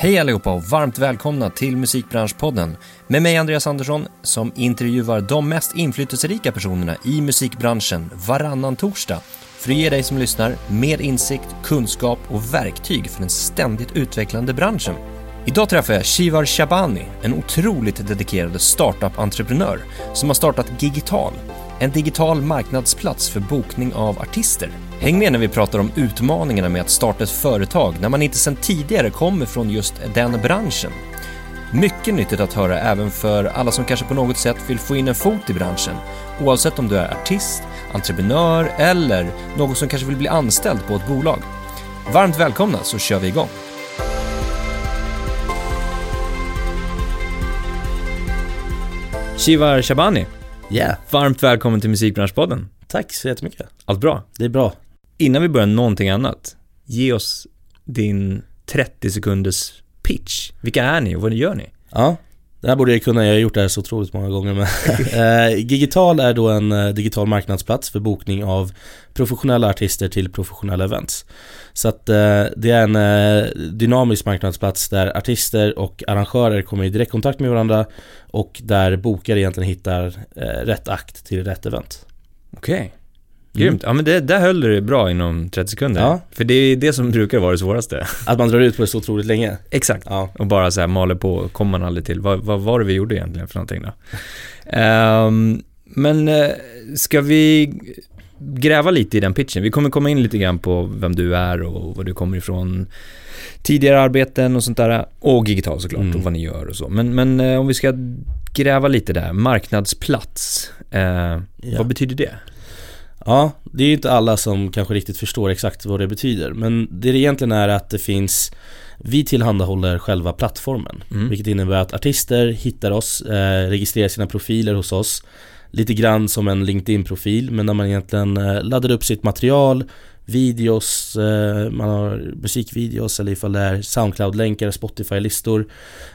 Hej allihopa och varmt välkomna till Musikbranschpodden med mig Andreas Andersson som intervjuar de mest inflytelserika personerna i musikbranschen varannan torsdag för att ge dig som lyssnar mer insikt, kunskap och verktyg för den ständigt utvecklande branschen. Idag träffar jag Shivar Shabani, en otroligt dedikerad startup-entreprenör som har startat Gigital, en digital marknadsplats för bokning av artister. Häng med när vi pratar om utmaningarna med att starta ett företag när man inte sedan tidigare kommer från just den branschen. Mycket nyttigt att höra även för alla som kanske på något sätt vill få in en fot i branschen, oavsett om du är artist, entreprenör eller någon som kanske vill bli anställd på ett bolag. Varmt välkomna så kör vi igång! Shivar Shabani, Yeah, varmt välkommen till Musikbranschpodden. tack så jättemycket. Allt bra? Det är bra. Innan vi börjar någonting annat, ge oss din 30 sekunders pitch. Vilka är ni och vad gör ni? Ja, det här borde jag kunna, jag har gjort det här så otroligt många gånger men eh, Gigital är då en eh, digital marknadsplats för bokning av professionella artister till professionella events. Så att eh, det är en dynamisk marknadsplats där artister och arrangörer kommer i direktkontakt med varandra och där bokare egentligen hittar rätt akt till rätt event. Okej. Grymt. Ja men det, där höll du det bra inom 30 sekunder. Ja. För det är det som brukar vara det svåraste. Att man drar ut på det så otroligt länge. Exakt. Ja, Och bara så här maler på, kommer man aldrig till. Vad, vad var det vi gjorde egentligen för någonting då? Ehm, men eh, ska vi gräva lite i den pitchen? Vi kommer komma in lite grann på vem du är och var du kommer ifrån tidigare arbeten och sånt där. Och Gigital såklart Mm. och vad ni gör och så. Men, men eh, om vi ska gräva lite där, marknadsplats. Eh, Ja. Vad betyder det? Ja, det är ju inte alla som kanske riktigt förstår exakt vad det betyder Men det det egentligen är att det finns Vi tillhandahåller själva plattformen Mm. Vilket innebär att artister hittar oss, eh, registrerar sina profiler hos oss Lite grann som en LinkedIn-profil men där man egentligen eh, laddar upp sitt material Videos, eh, man har musikvideos eller ifall det är Soundcloud-länkar, Spotify-listor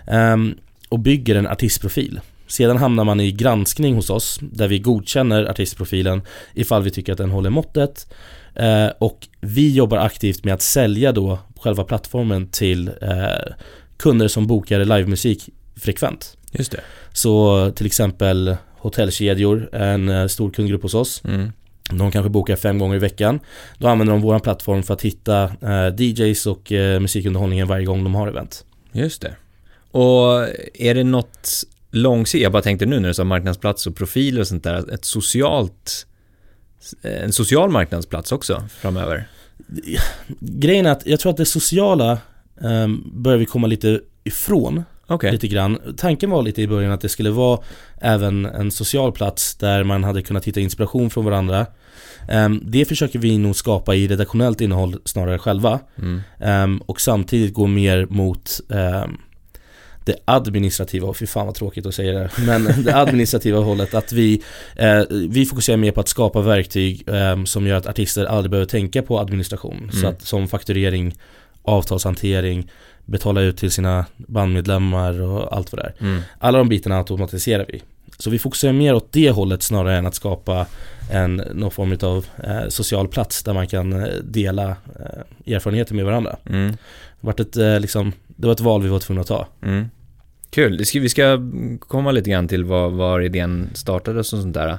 ehm, Och bygger en artistprofil Sedan hamnar man i granskning hos oss där vi godkänner artistprofilen ifall vi tycker att den håller måttet eh, och vi jobbar aktivt med att sälja då själva plattformen till eh, kunder som bokar livemusik frekvent. Just det. Så till exempel hotellkedjor, en eh, stor kundgrupp hos oss. Mm. De kanske bokar fem gånger i veckan. Då använder de vår plattform för att hitta eh, DJs och eh, musikunderhållningen varje gång de har event. Just det. Och är det något långsiktigt, jag bara tänkte nu när du sa marknadsplats och profiler och sånt där, ett socialt, en social marknadsplats också framöver? Grejen är att jag tror att det sociala eh, börjar vi komma lite ifrån Okej. lite grann. Tanken var lite i början att det skulle vara även en social plats där man hade kunnat hitta inspiration från varandra. Ehm, Det försöker vi nog skapa i redaktionellt innehåll snarare själva. Mm. Ehm, Och samtidigt gå mer mot ehm, det administrativa, och fy fan vad tråkigt att säga det men det administrativa hållet att vi, eh, vi fokuserar mer på att skapa verktyg ehm, som gör att artister aldrig behöver tänka på administration. Så Mm. att som fakturering, avtalshantering, betala ut till sina bandmedlemmar och allt vad det är. Mm. Alla de bitarna automatiserar vi. Så vi fokuserar mer åt det hållet snarare än att skapa en, någon form av eh, social plats där man kan eh, dela eh, erfarenheter med varandra. Mm. Det, var ett, eh, liksom, det var ett val vi var tvungna att ta. Mm. Kul, vi ska komma lite grann till var, var idén startades och sånt där.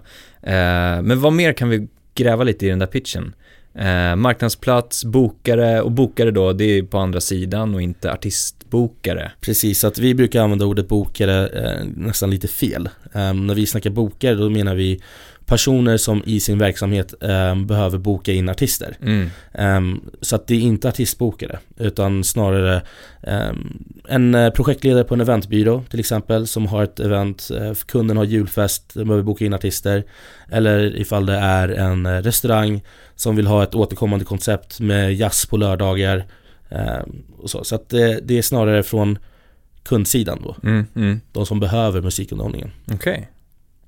Eh, men vad mer kan vi gräva lite i den där pitchen? Eh, marknadsplats, bokare och bokare då, det är på andra sidan och inte artistbokare. Precis, så att vi brukar använda ordet bokare eh, nästan lite fel. Ehm, när vi snackar bokare då menar vi personer som i sin verksamhet ehm, behöver boka in artister. Mm. Ehm, så att det är inte artistbokare utan snarare ehm, en eh, projektledare på en eventbyrå till exempel som har ett event, eh, kunden har julfest, den behöver boka in artister. Eller ifall det är en eh, restaurang som vill ha ett återkommande koncept med jazz på lördagar. ehm, och så så att det, det är snarare från kundsidan då, Mm. Mm. de som behöver musikunderhållningen. Okej.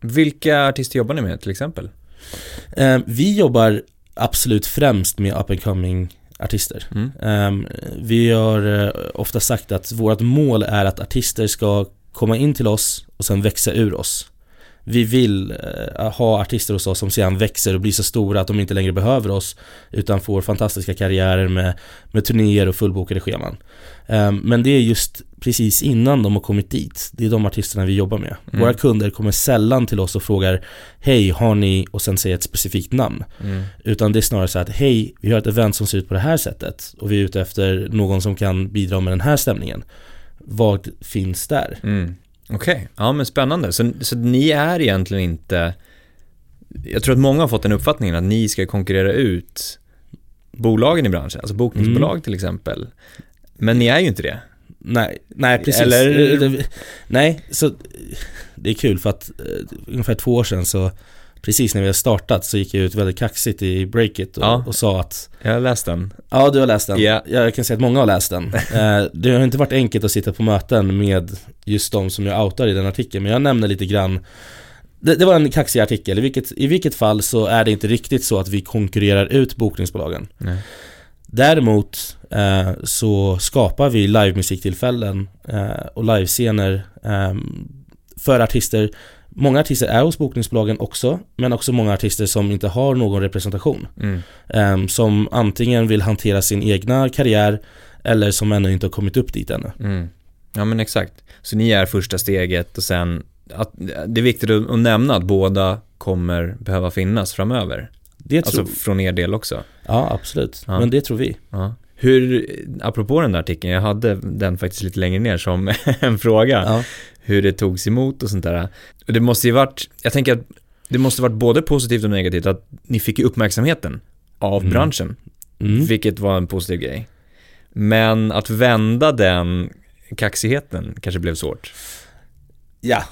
Vilka artister jobbar ni med till exempel? Ehm, vi jobbar absolut främst med up and coming artister. Mm. Ehm, vi har eh, ofta sagt att vårt mål är att artister ska komma in till oss och sen växa ur oss. Vi vill eh, ha artister hos oss som sedan växer och blir så stora att de inte längre behöver oss utan får fantastiska karriärer med, med turnéer och fullbokade scheman. Um, men det är just precis innan de har kommit dit. Det är de artisterna vi jobbar med. Mm. Våra kunder kommer sällan till oss och frågar Hej, har ni? och sen säger ett specifikt namn. Mm. Utan det är snarare så att Hej, vi har ett event som ser ut på det här sättet och vi är ute efter någon som kan bidra med den här stämningen. Vad finns där? Mm. Okej, okay. ja men spännande. Så, så ni är egentligen inte jag tror att många har fått den uppfattningen att ni ska konkurrera ut bolagen i branschen, alltså bokningsbolag mm. till exempel. Men ni är ju inte det. Nej, nej precis. Eller? Nej, så det är kul för att uh, ungefär två år sedan så Precis när vi har startat så gick jag ut väldigt kaxigt i Breakit och, ja, och sa att Jag har läst den Ja, du har läst den. Yeah. Jag kan säga att många har läst den. uh, det har inte varit enkelt att sitta på möten med just de som jag outar i den artikeln, men jag nämner lite grann det, det, var en kaxig artikel, I vilket, i vilket fall så är det inte riktigt så att vi konkurrerar ut bokningsbolagen. Nej. Däremot eh, så skapar vi livemusiktillfällen eh, och livescener eh, för artister Många artister är hos bokningsbolagen också, men också många artister som inte har någon representation. Mm. Eh, som antingen vill hantera sin egna karriär eller som ännu inte har kommit upp dit ännu. Mm. Ja men exakt. Så ni är första steget och sen, att, det är viktigt att nämna att båda kommer behöva finnas framöver. Det alltså tror... från er del också? Ja, absolut. Ja. Men det tror vi. Ja. Hur, apropå den där artikeln, jag hade den faktiskt lite längre ner som en fråga. Ja. Hur det togs emot och sånt där. Och det måste ju varit, jag tänker att det måste varit både positivt och negativt att ni fick ju uppmärksamheten av mm. branschen. Mm. Vilket var en positiv grej. Men att vända den kaxigheten kanske blev svårt. Ja,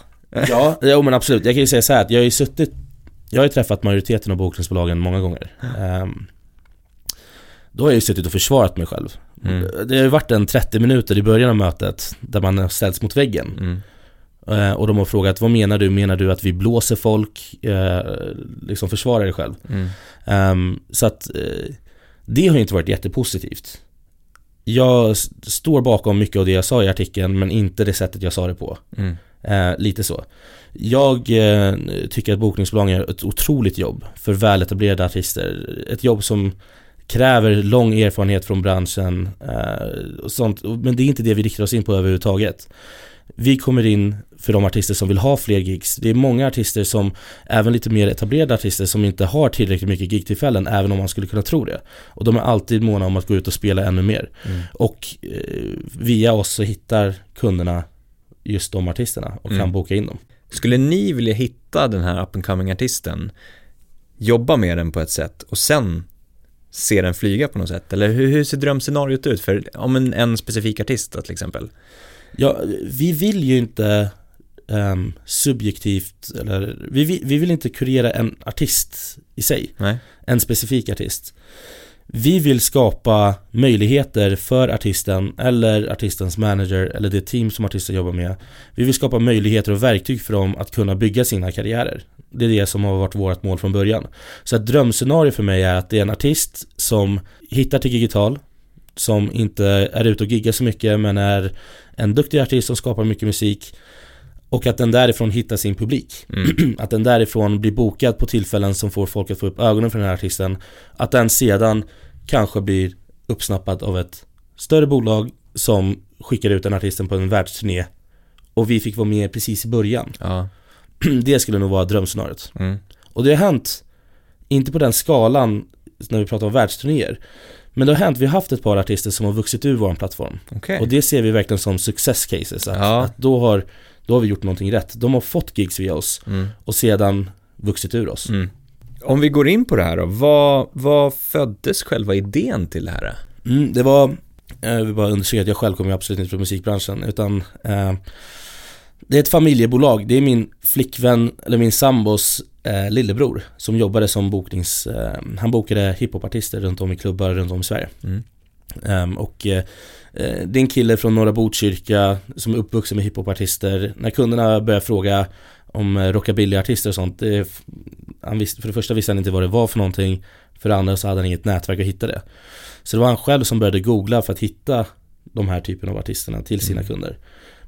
ja, jo men absolut. Jag kan ju säga så här att jag har ju suttit jag har ju träffat majoriteten av bokningsbolagen många gånger. Um, då har jag ju suttit och försvarat mig själv. Mm. Det har ju varit en 30 minuter i början av mötet där man har ställts mot väggen. Mm. Uh, och de har frågat, vad menar du? Menar du att vi blåser folk? Uh, liksom försvara dig själv. Mm. Um, så att uh, det har ju inte varit jättepositivt. Jag står bakom mycket av det jag sa i artikeln men inte det sättet jag sa det på. Mm. lite så. Jag eh, tycker att bokningsbolagen gör ett otroligt jobb för väletablerade artister. Ett jobb som kräver lång erfarenhet från branschen eh, och sånt. Men det är inte det vi riktar oss in på överhuvudtaget. Vi kommer in för de artister som vill ha fler gigs. Det är många artister som, även lite mer etablerade artister som inte har tillräckligt mycket gigtillfällen, även om man skulle kunna tro det. Och de är alltid måna om att gå ut och spela ännu mer. Mm. Och eh, via oss så hittar kunderna just de artisterna och kan mm. boka in dem. Skulle ni vilja hitta den här up and coming artisten, jobba med den på ett sätt och sen se den flyga på något sätt? Eller hur, hur ser drömscenariot ut för om en, en specifik artist då, till exempel? Ja, vi vill ju inte um, subjektivt, eller vi, vi vill inte kurera en artist i sig. Nej. En specifik artist. Vi vill skapa möjligheter för artisten eller artistens manager eller det team som artisten jobbar med. Vi vill skapa möjligheter och verktyg för dem att kunna bygga sina karriärer. Det är det som har varit vårt mål från början. Så ett drömscenario för mig är att det är en artist som hittar till digital, som inte är ute och giggar så mycket men är en duktig artist som skapar mycket musik och att den därifrån hittar sin publik. Mm. att den därifrån blir bokad på tillfällen som får folk att få upp ögonen för den här artisten. Att den sedan kanske blir uppsnappad av ett större bolag som skickar ut den artisten på en världsturné. Och vi fick vara med precis i början. Ja. Det skulle nog vara drömscenariot. Mm. Och det har hänt, inte på den skalan när vi pratar om världsturnéer. Men det har hänt, vi har haft ett par artister som har vuxit ur vår plattform. Okay. Och det ser vi verkligen som success cases. Att, ja. att då har då har vi gjort någonting rätt. De har fått gigs via oss mm. och sedan vuxit ur oss. Mm. Om vi går in på det här då, vad, vad föddes själva idén till det här? Mm, det var, jag vill bara understryka att jag själv kommer absolut inte från musikbranschen utan eh, det är ett familjebolag, det är min flickvän, eller min sambos eh, lillebror som jobbade som boknings, eh, han bokade hiphopartister runt om i klubbar runt om i Sverige. Mm. Um, och uh, det är en kille från Norra Botkyrka som är uppvuxen med hiphopartister. När kunderna börjar fråga om uh, rockabillyartister och sånt, det, han visste, för det första visste han inte vad det var för någonting. För det andra så hade han inget nätverk att hitta det. Så det var han själv som började googla för att hitta de här typen av artisterna till sina mm. kunder.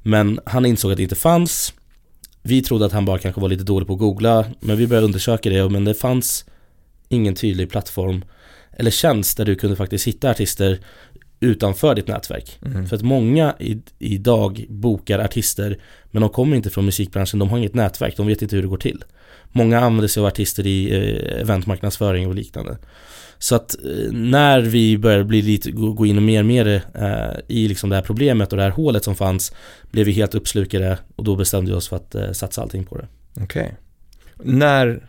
Men han insåg att det inte fanns. Vi trodde att han bara kanske var lite dålig på att googla, men vi började undersöka det, men det fanns ingen tydlig plattform eller tjänst där du kunde faktiskt hitta artister utanför ditt nätverk. Mm. För att många i, idag bokar artister men de kommer inte från musikbranschen, de har inget nätverk, de vet inte hur det går till. Många använder sig av artister i eh, eventmarknadsföring och liknande. Så att eh, när vi började bli lite, gå, gå in och mer och mer eh, i liksom det här problemet och det här hålet som fanns blev vi helt uppslukade och då bestämde vi oss för att eh, satsa allting på det. Okej. När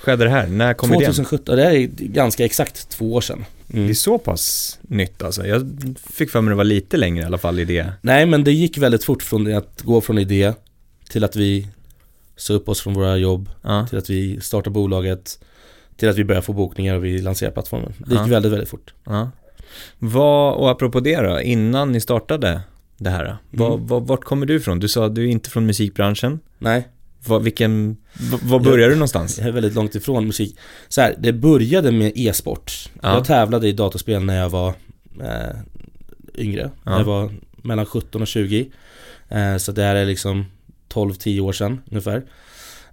skedde det här? När kom idén? 2017, det här är ganska exakt två år sedan. Det Mm. är så pass nytt alltså. Jag fick för mig det var lite längre i alla fall i det. Nej men det gick väldigt fort från det att gå från idé till att vi sa upp oss från våra jobb, Ja. till att vi startar bolaget, till att vi börjar få bokningar och vi lanserar plattformen. Det gick Ja. väldigt, väldigt fort. ja. Vad, och apropå det då, innan ni startade det här, vad, Mm. vad, vart kommer du ifrån? Du sa att du är inte från musikbranschen. Nej, Vad, vilken, vad, vad börjar du någonstans? jag är väldigt långt ifrån musik. Så här, det började med e-sport. Ja. Jag tävlade i dataspel när jag var eh, yngre. Ja. Jag var mellan 17 och 20. Eh, så det här är liksom 12-10 år sedan ungefär.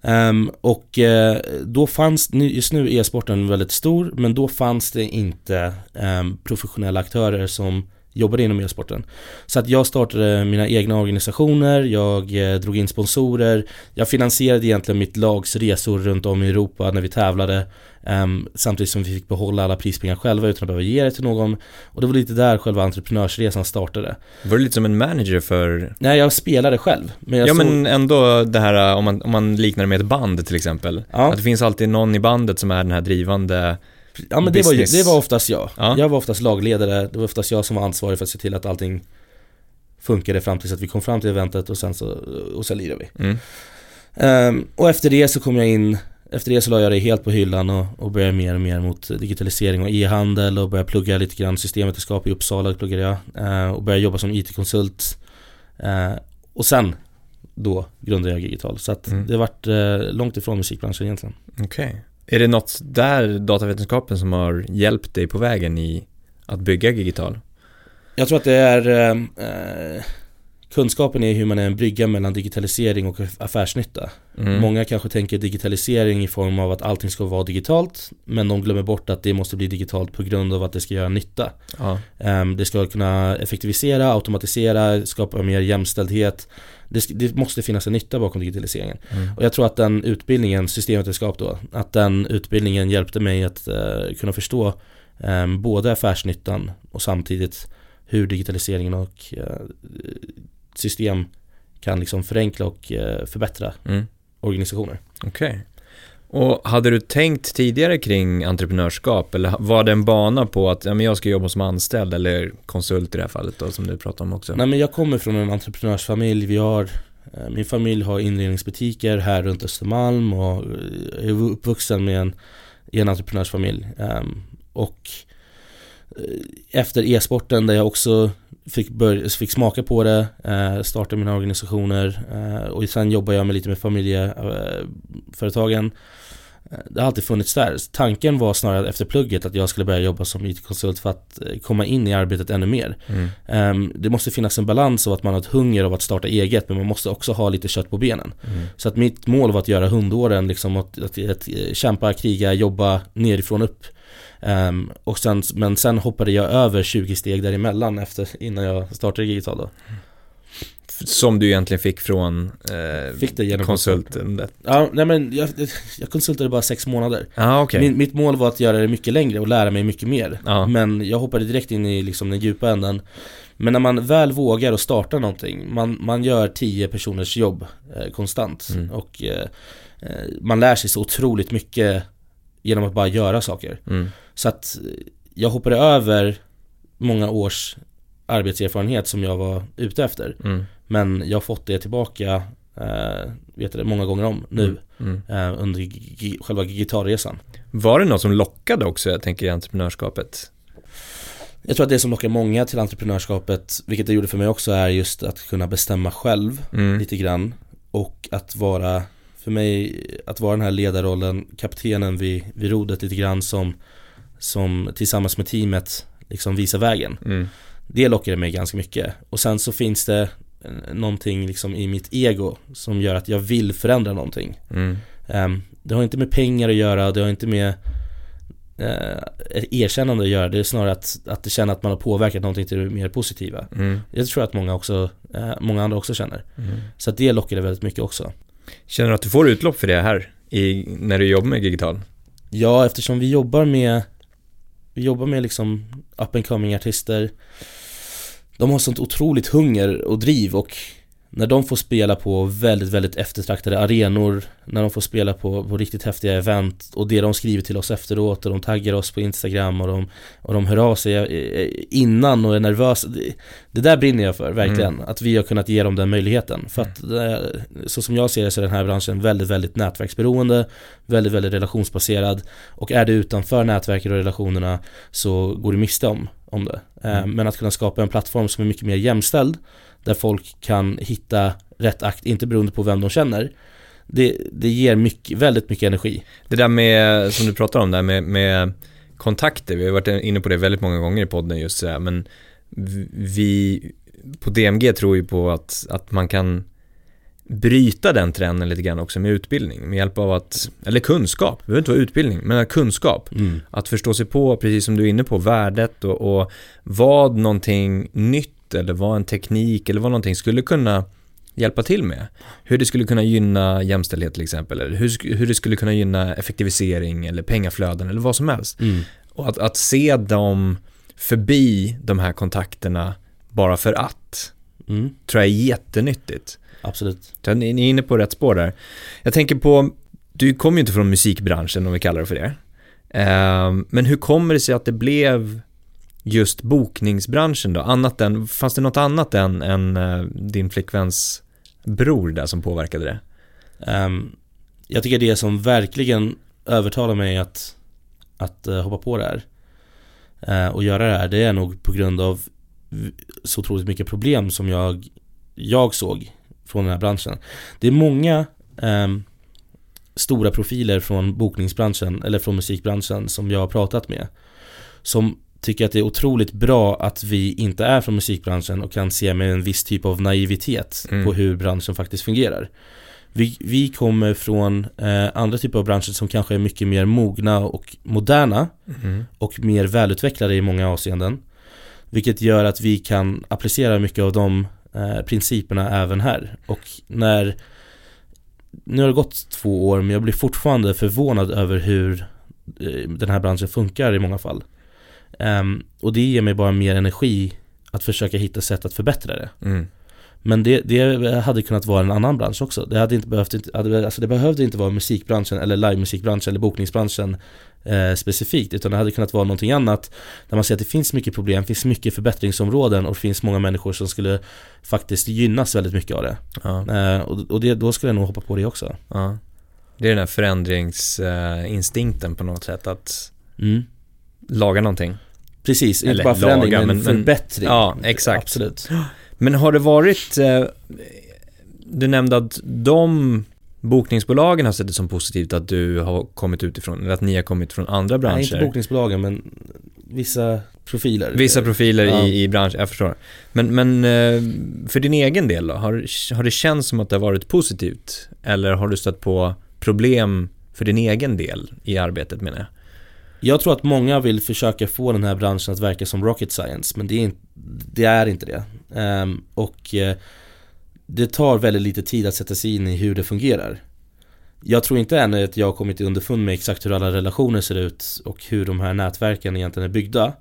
Ehm, och eh, då fanns, just nu är e-sporten väldigt stor, men då fanns det inte ehm, professionella aktörer som jobbade inom e-sporten. Så att jag startade mina egna organisationer, jag eh, drog in sponsorer, jag finansierade egentligen mitt lags resor runt om i Europa när vi tävlade ehm, Samtidigt som vi fick behålla alla prispengar själva utan att behöva ge det till någon Och det var lite där själva entreprenörsresan startade Var du lite som en manager för, Nej, jag spelade själv men jag ja såg- men ändå det här om man, om man liknar det med ett band till exempel. Ja. Att det finns alltid någon i bandet som är den här drivande, Ja men det var, det var oftast jag. Ja. Jag var oftast lagledare, det var oftast jag som var ansvarig för att se till att allting funkade fram tills att vi kom fram till eventet och sen så, och sen lirade vi. mm. Ehm, och efter det så kom jag in efter det så la jag det helt på hyllan och, och började mer och mer mot digitalisering och e-handel och började plugga lite grann systemvetenskap i Uppsala pluggade jag eh, och började jobba som IT-konsult eh, och sen då grundade jag Gigital så att Mm. det har varit eh, långt ifrån musikbranschen egentligen. Okej. Är det något där, datavetenskapen, som har hjälpt dig på vägen i att bygga Gigital? Jag tror att det är eh, eh, Kunskapen är hur man är en brygga mellan digitalisering och affärsnytta. Mm. Många kanske tänker digitalisering i form av att allting ska vara digitalt Men de glömmer bort att det måste bli digitalt på grund av att det ska göra nytta. Ja. Ehm, Det ska kunna effektivisera, automatisera, skapa mer jämställdhet. Det, det måste finnas en nytta bakom digitaliseringen. Mm. Och jag tror att den utbildningen, systemvetenskap då, att den utbildningen hjälpte mig att eh, kunna förstå eh, både affärsnyttan och samtidigt hur digitaliseringen och eh, system kan liksom förenkla och eh, förbättra Mm. organisationer. Okej. Och hade du tänkt tidigare kring entreprenörskap eller var det en bana på att ja, men jag ska jobba som anställd eller konsult i det här fallet då som du pratar om också? Nej men jag kommer från en entreprenörsfamilj, vi har eh, Min familj har inredningsbutiker här runt Östermalm och eh, är uppvuxen med en, i en entreprenörsfamilj Ehm, Och efter e-sporten där jag också fick, börja, fick smaka på det, eh, starta mina organisationer eh, och sen jobbar jag med lite med familjeföretagen Eh, Det har alltid funnits där. Tanken var snarare efter plugget att jag skulle börja jobba som IT-konsult för att eh, komma in i arbetet ännu mer. Mm. Ehm, Det måste finnas en balans av att man har ett hunger av att starta eget men man måste också ha lite kött på benen. Mm. Så att mitt mål var att göra hundåren, liksom att, att, att eh, kämpa, kriga, jobba nerifrån upp. Ehm, och sen, men sen hoppade jag över 20 steg däremellan efter, innan jag startade Gigital då. Som du egentligen fick från eh, Fick det genom konsulten? Ja, nej men jag, jag konsultade bara sex månader. Ja, okej. Min, mitt mål var att göra det mycket längre och lära mig mycket mer. Ja. Men jag hoppade direkt in i liksom den djupa änden. Men när man väl vågar att starta någonting, man, man gör tio personers jobb eh, konstant. Mm. Och eh, eh, man lär sig så otroligt mycket genom att bara göra saker. Mm. Så att jag hoppade över många års arbetserfarenhet som jag var ute efter. Mm. Men jag har fått det tillbaka, eh, vet du det, många gånger om nu. Mm. Eh, under själva gitarresan. Var det något som lockade också, jag tänker i entreprenörskapet? Jag tror att det som lockar många till entreprenörskapet, vilket det gjorde för mig också, är just att kunna bestämma själv Mm. lite grann. Och att vara, för mig, att vara den här ledarrollen, kaptenen vid, vid rodret lite grann som, som tillsammans med teamet liksom visar vägen. Mm. Det lockade mig ganska mycket. Och sen så finns det eh, någonting liksom i mitt ego som gör att jag vill förändra någonting. Mm. Um, det har inte med pengar att göra, det har inte med uh, erkännande att göra. Det är snarare att, att känner att man har påverkat någonting till det mer positiva. Mm. Jag tror att många, också, uh, många andra också känner. Mm. Så att det lockar det väldigt mycket också. Känner du att du får utlopp för det här i, när du jobbar med digital? Ja, eftersom vi jobbar med vi jobbar med liksom up and coming artister. De har sånt otroligt hunger och driv och när de får spela på väldigt, väldigt eftertraktade arenor När de får spela på, på riktigt häftiga event och det de skriver till oss efteråt och de taggar oss på Instagram och de, och de hör av sig eh, innan och är nervösa det, det där brinner jag för, verkligen. Mm. Att vi har kunnat ge dem den möjligheten. För att eh, så som jag ser det så är den här branschen väldigt, väldigt nätverksberoende Väldigt, väldigt relationsbaserad Och är det utanför nätverket och relationerna så går du miste om, om det. Eh, Mm. Men att kunna skapa en plattform som är mycket mer jämställd där folk kan hitta rätt akt, inte beroende på vem de känner Det, det ger mycket, väldigt mycket energi Det där med, som du pratar om där med, med kontakter, vi har varit inne på det väldigt många gånger i podden just så här, men vi på DMG tror ju på att, att man kan bryta den trenden lite grann också med utbildning, med hjälp av att, eller kunskap, det behöver inte vara utbildning, men kunskap. mm. Att förstå sig på, precis som du är inne på, värdet och, och vad någonting nytt eller vad en teknik eller vad någonting skulle kunna hjälpa till med. Hur det skulle kunna gynna jämställdhet till exempel, eller hur, hur det skulle kunna gynna effektivisering eller pengaflöden eller vad som helst. Mm. Och att, att se dem förbi de här kontakterna bara för att, Mm. tror jag är jättenyttigt. Absolut ni är inne på rätt spår där. Jag tänker på, du kommer ju inte från musikbranschen om vi kallar det för det. Ehm, Men hur kommer det sig att det blev just bokningsbranschen då? Annat än, fanns det något annat än, än eh, din flickväns bror där som påverkade det? Um, Jag tycker det som verkligen övertalar mig att, att eh, hoppa på det här eh, och göra det här, det är nog på grund av så otroligt mycket problem som jag, jag såg från den här branschen. Det är många um, stora profiler från bokningsbranschen, eller från musikbranschen som jag har pratat med som tycker att det är otroligt bra att vi inte är från musikbranschen och kan se med en viss typ av naivitet Mm. på hur branschen faktiskt fungerar. Vi, vi kommer från eh, andra typer av branscher som kanske är mycket mer mogna och moderna och mer välutvecklade i många avseenden. Vilket gör att vi kan applicera mycket av de eh, principerna även här. Och när Nu har det gått två år men jag blir fortfarande förvånad över hur eh, den här branschen funkar i många fall. Ehm, och det ger mig bara mer energi att försöka hitta sätt att förbättra det. Mm. Men det, det hade kunnat vara en annan bransch också. Det, hade inte behövt, alltså det behövde inte vara musikbranschen eller livemusikbranschen eller bokningsbranschen eh, specifikt. Utan det hade kunnat vara någonting annat där man ser att det finns mycket problem, finns mycket förbättringsområden och det finns många människor som skulle faktiskt gynnas väldigt mycket av det. Ja, Eh, och och det, då skulle jag nog hoppa på det också. ja. Det är den här förändringsinstinkten på något sätt, att Mm. laga någonting. Precis, inte bara förändring laga, men, men- förbättring. Ja, exakt. Absolut. Men har det varit, eh, du nämnde att de bokningsbolagen har sett det som positivt att du har kommit utifrån, eller att ni har kommit från andra Nej, inte branscher. bokningsbolagen men vissa profiler. Vissa profiler Ja. i, i branschen, jag förstår. Men, men eh, för din egen del då, har, har det känts som att det har varit positivt? Eller har du stött på problem för din egen del i arbetet menar jag? Jag tror att många vill försöka få den här branschen att verka som rocket science men det är inte det. Är inte det. Um, och uh, det tar väldigt lite tid att sätta sig in i hur det fungerar. Jag tror inte ännu att jag har kommit underfund med exakt hur alla relationer ser ut och hur de här nätverken egentligen är byggda.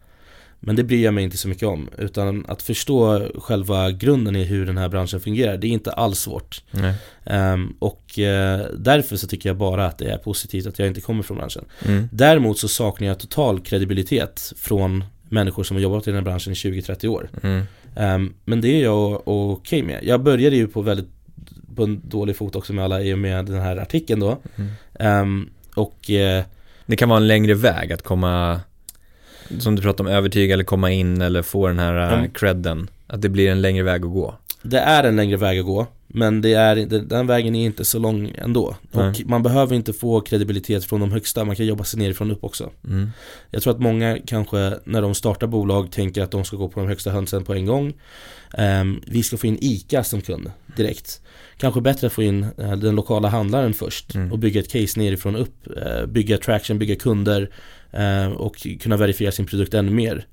Men det bryr jag mig inte så mycket om. Utan att förstå själva grunden i hur den här branschen fungerar, det är inte alls svårt. Ehm, och eh, därför så tycker jag bara att det är positivt att jag inte kommer från branschen. Mm. Däremot så saknar jag total kredibilitet från människor som har jobbat i den här branschen i 20-30 år. Mm. Ehm, men det är jag okej med. Jag började ju på väldigt på en dålig fot också med alla i och med den här artikeln då. Mm. Ehm, och eh, Det kan vara en längre väg att komma, som du pratade om, övertyga eller komma in eller få den här uh, Mm. credden. Att det blir en längre väg att gå. det är en längre väg att gå. Men det är, den vägen är inte så lång ändå. Nej. Och man behöver inte få kredibilitet från de högsta, man kan jobba sig nerifrån upp också. Mm. Jag tror att många kanske när de startar bolag tänker att de ska gå på de högsta hönsen på en gång. Ehm, vi ska få in ICA som kund direkt. Kanske bättre att få in eh, den lokala handlaren först Mm. och bygga ett case nerifrån upp. eh, bygga traction, bygga kunder eh, och kunna verifiera sin produkt ännu mer.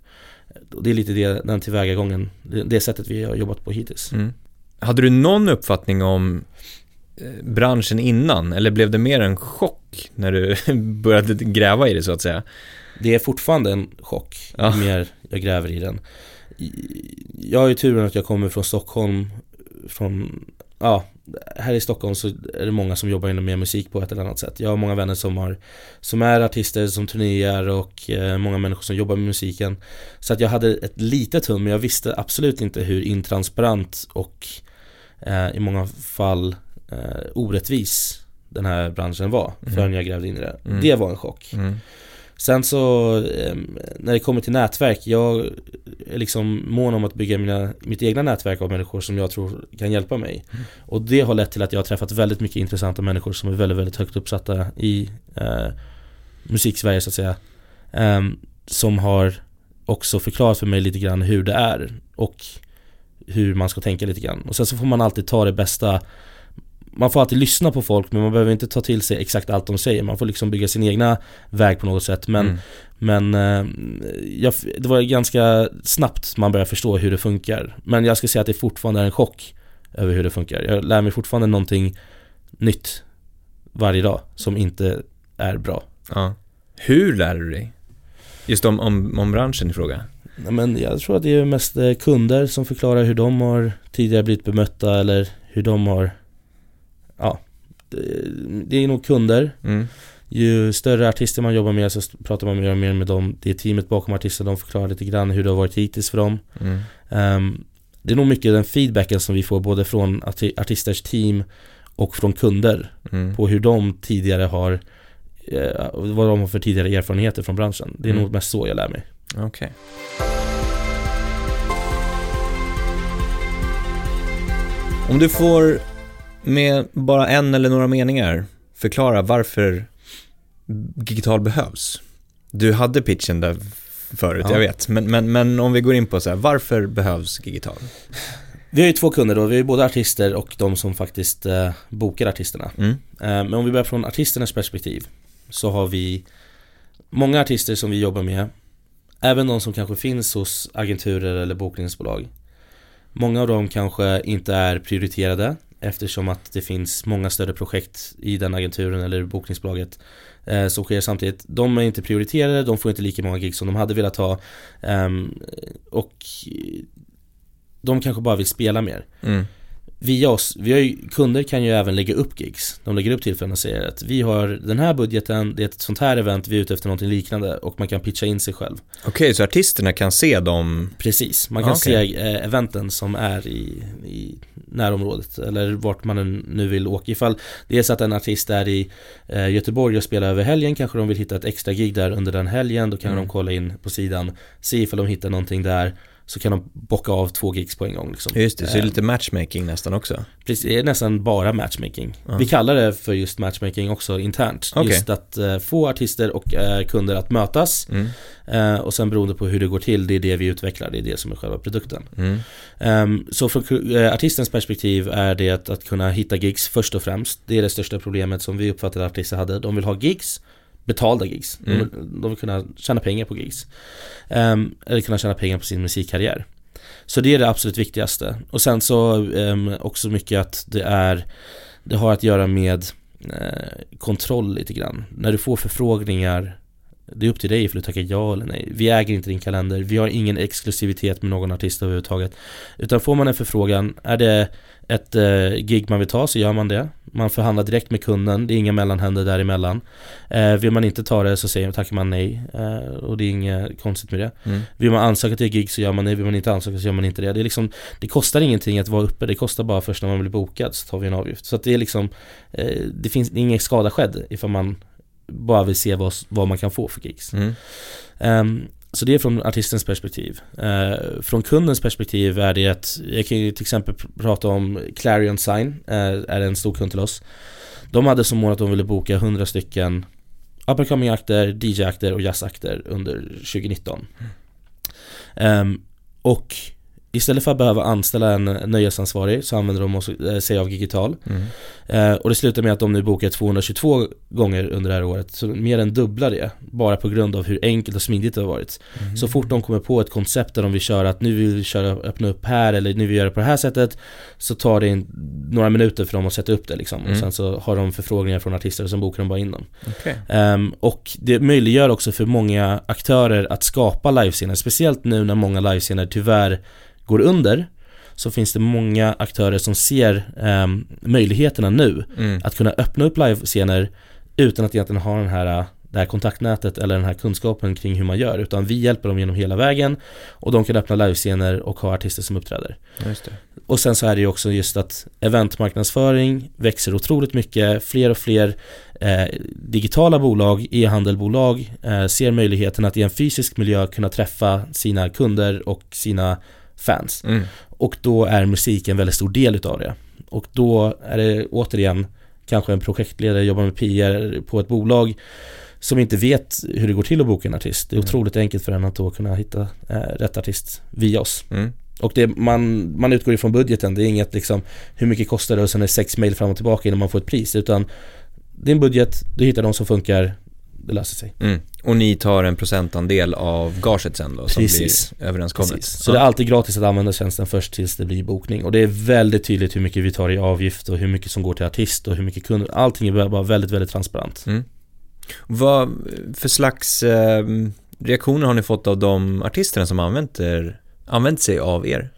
Det är lite det, den tillvägagången, det, sättet vi har jobbat på hittills. Mm. Hade du någon uppfattning om eh, branschen innan eller blev det mer en chock när du började gräva i det så att säga? Det är fortfarande en chock Ja. ju mer jag gräver i den. Jag har ju turen att jag kommer från Stockholm, från, ja, här i Stockholm så är det många som jobbar inom med musik på ett eller annat sätt. Jag har många vänner som, har, som är artister, som turnerar och eh, många människor som jobbar med musiken. Så att jag hade ett litet hum, men jag visste absolut inte hur intransparent och eh, i många fall eh, orättvis den här branschen var Mhm. förrän jag grävde in i det. Mm. Det var en chock. Mm. Sen så, eh, när det kommer till nätverk, jag är liksom mån om att bygga mina, mitt egna nätverk av människor som jag tror kan hjälpa mig. Mm. Och det har lett till att jag har träffat väldigt mycket intressanta människor som är väldigt, väldigt högt uppsatta i eh, musiksverige så att säga. Ehm, som har också förklarat för mig lite grann hur det är och hur man ska tänka lite grann. Och sen så får man alltid ta det bästa man får alltid lyssna på folk men man behöver inte ta till sig exakt allt de säger. Man får liksom bygga sin egna väg på något sätt. Men, Mm. men eh, jag, det var ganska snabbt man började förstå hur det funkar. Men jag ska säga att det fortfarande är en chock över hur det funkar. Jag lär mig fortfarande någonting nytt varje dag som inte är bra. Ja. Hur lär du dig? Just om, om, om branschen i fråga? Men jag tror att det är mest eh, kunder som förklarar hur de har tidigare blivit bemötta eller hur de har Ja Det, det är nog kunder Mm. Ju större artister man jobbar med så pratar man mer och mer med dem Det är teamet bakom artisten, de förklarar lite grann hur det har varit hittills för dem Mm. Ehm, Det är nog mycket den feedbacken som vi får både från arti- artisters team och från kunder Mm. på hur de tidigare har eh, vad de har för tidigare erfarenheter från branschen. Det är Mm. nog mest så jag lär mig. Okej. Om du får med bara en eller några meningar förklara varför digital behövs. Du hade pitchen där förut, Ja. jag vet. Men, men, men om vi går in på så här, varför behövs digital? Vi har ju två kunder då, vi ju både artister och de som faktiskt eh, bokar artisterna. Mm. Eh, men om vi börjar från artisternas perspektiv så har vi många artister som vi jobbar med, även de som kanske finns hos agenturer eller bokningsbolag. Många av dem kanske inte är prioriterade eftersom att det finns många större projekt i den agenturen eller bokningsbolaget eh, som sker samtidigt. De är inte prioriterade, de får inte lika många gig som de hade velat ha eh, och de kanske bara vill spela mer Mm via oss, vi har ju, kunder kan ju även lägga upp gigs. De lägger upp tillfällen och säger att vi har den här budgeten, det är ett sånt här event, vi är ute efter någonting liknande och man kan pitcha in sig själv. Okej, så artisterna kan se dem? Precis, man kan okej. se eh, eventen som är i, i närområdet eller vart man nu vill åka. Ifall det är så att en artist är i eh, Göteborg och spelar över helgen kanske de vill hitta ett extra gig där under den helgen. Då kan Mm. de kolla in på sidan, se ifall de hittar någonting där. Så kan de bocka av två gigs på en gång liksom. Just det, så det är Eh, lite matchmaking nästan också. Precis, det är nästan bara matchmaking. Ja. Vi kallar det för just matchmaking också internt. Okej. Just att eh, få artister och eh, kunder att mötas Mm. eh, och sen beroende på hur det går till, det är det vi utvecklar, det är det som är själva produkten. Mm. Ehm, så från eh, artistens perspektiv är det att, att kunna hitta gigs först och främst. Det är det största problemet som vi uppfattade att artister hade. De vill ha gigs, betalda gigs. De, Mm. vill, de vill kunna tjäna pengar på gigs. Ehm, eller kunna tjäna pengar på sin musikkarriär. Så det är det absolut viktigaste. Och sen så ehm, också mycket att det är Det har att göra med eh, kontroll lite grann. När du får förfrågningar det är upp till dig ifall du tackar ja eller nej. Vi äger inte din kalender, vi har ingen exklusivitet med någon artist överhuvudtaget. Utan får man en förfrågan, är det ett eh, gig man vill ta så gör man det. Man förhandlar direkt med kunden, det är inga mellanhänder däremellan. Eh, vill man inte ta det så säger, tackar man nej. Eh, och det är inget konstigt med det. Mm. Vill man ansöka till ett gig så gör man det, vill man inte ansöka så gör man inte det. Det, är liksom, det kostar ingenting att vara uppe, det kostar bara först när man blir bokad så tar vi en avgift. Så att det är liksom, eh, det finns det ingen skada skedd ifall man bara vill se vad, vad man kan få för gigs. Mm. Ehm, så det är från artistens perspektiv. Eh, från kundens perspektiv är det att, jag kan ju till exempel prata om Clarion Sign, eh, är en stor kund till oss. De hade som mål att de ville boka 100 stycken up and coming akter, DJ-akter och jazzakter under 2019. Mm. Um, och Istället för att behöva anställa en nöjesansvarig så använder de eh, sig av Gigital. Mm. Eh, och det slutar med att de nu bokar 222 gånger under det här året. Så mer än dubbla det. Bara på grund av hur enkelt och smidigt det har varit. Mm. Så fort de kommer på ett koncept där de vill köra att nu vill vi köra, öppna upp här eller nu vill vi göra det på det här sättet. Så tar det några minuter för dem att sätta upp det liksom. Mm. Och sen så har de förfrågningar från artister och sen bokar de bara in dem. Okay. Um, och det möjliggör också för många aktörer att skapa livescener. Speciellt nu när många livescener tyvärr går under så finns det många aktörer som ser eh, möjligheterna nu mm. att kunna öppna upp livescener utan att egentligen ha den här, det här kontaktnätet eller den här kunskapen kring hur man gör utan vi hjälper dem genom hela vägen och de kan öppna livescener och ha artister som uppträder. Och sen så är det ju också just att eventmarknadsföring växer otroligt mycket, fler och fler eh, digitala bolag, e-handelbolag eh, ser möjligheten att i en fysisk miljö kunna träffa sina kunder och sina fans. Mm. Och då är musik en väldigt stor del utav det. Och då är det återigen kanske en projektledare jobbar med PR på ett bolag som inte vet hur det går till att boka en artist. Det är mm. otroligt enkelt för en att då kunna hitta eh, rätt artist via oss. Mm. Och det, man, man utgår ifrån budgeten, det är inget liksom hur mycket kostar det och sen är det sex mail fram och tillbaka innan man får ett pris utan det är en budget, du hittar de som funkar, det löser sig. Mm. Och ni tar en procentandel av gaget sen då Precis. som blir överenskommet? Precis. Så ja. det är alltid gratis att använda tjänsten först tills det blir bokning. Och det är väldigt tydligt hur mycket vi tar i avgift och hur mycket som går till artist och hur mycket kunder. Allting är bara väldigt, väldigt transparent. Mm. Vad för slags eh, reaktioner har ni fått av de artisterna som använt, er, använt sig av er?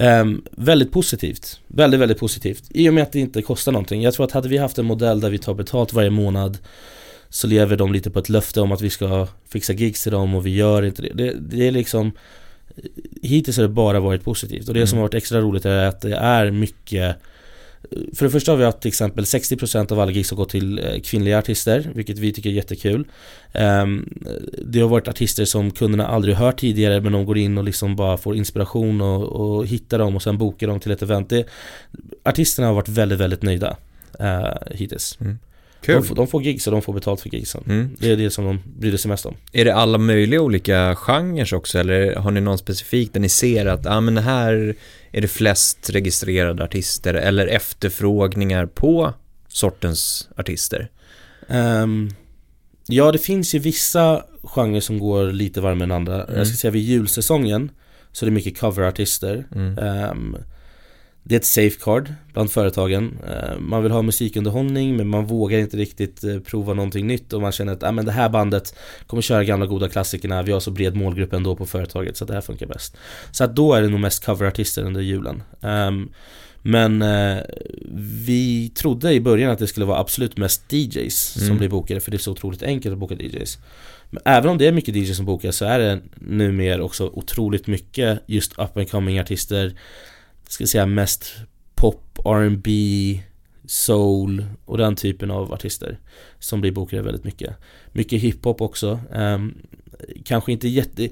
Um, väldigt positivt. Väldigt, väldigt positivt. I och med att det inte kostar någonting. Jag tror att hade vi haft en modell där vi tar betalt varje månad så lever de lite på ett löfte om att vi ska fixa gigs till dem och vi gör inte det. Det, det är liksom Hittills har det bara varit positivt och det mm. som har varit extra roligt är att det är mycket för det första har vi haft till exempel 60% av alla gigs har gått till eh, kvinnliga artister, vilket vi tycker är jättekul. Ehm, det har varit artister som kunderna aldrig hört tidigare men de går in och liksom bara får inspiration och, och hittar dem och sen bokar dem till ett event. Det, artisterna har varit väldigt, väldigt nöjda uh, hittills. Mm. Kul. De, får, de får gigs och de får betalt för gigsen. Mm. Det är det som de bryr sig mest om. Är det alla möjliga olika genrer också eller har ni någon specifik där ni ser att ah, men här är det flest registrerade artister eller efterfrågningar på sortens artister? Um, ja, det finns ju vissa genrer som går lite varmare än andra. Mm. Jag ska säga vid julsäsongen så är det mycket coverartister. Mm. Um, det är ett safeguard bland företagen. Eh, man vill ha musikunderhållning men man vågar inte riktigt eh, prova någonting nytt och man känner att ah, men det här bandet kommer köra gamla goda klassikerna, vi har så bred målgrupp ändå på företaget så det här funkar bäst. Så att då är det nog mest coverartister under julen. Um, men eh, vi trodde i början att det skulle vara absolut mest DJs mm. som blir bokade för det är så otroligt enkelt att boka DJs. Men även om det är mycket DJs som bokas så är det numera också otroligt mycket just up and coming artister ska säga mest pop, R&B, soul och den typen av artister som blir bokade väldigt mycket. Mycket hiphop också. Um, kanske inte jätte...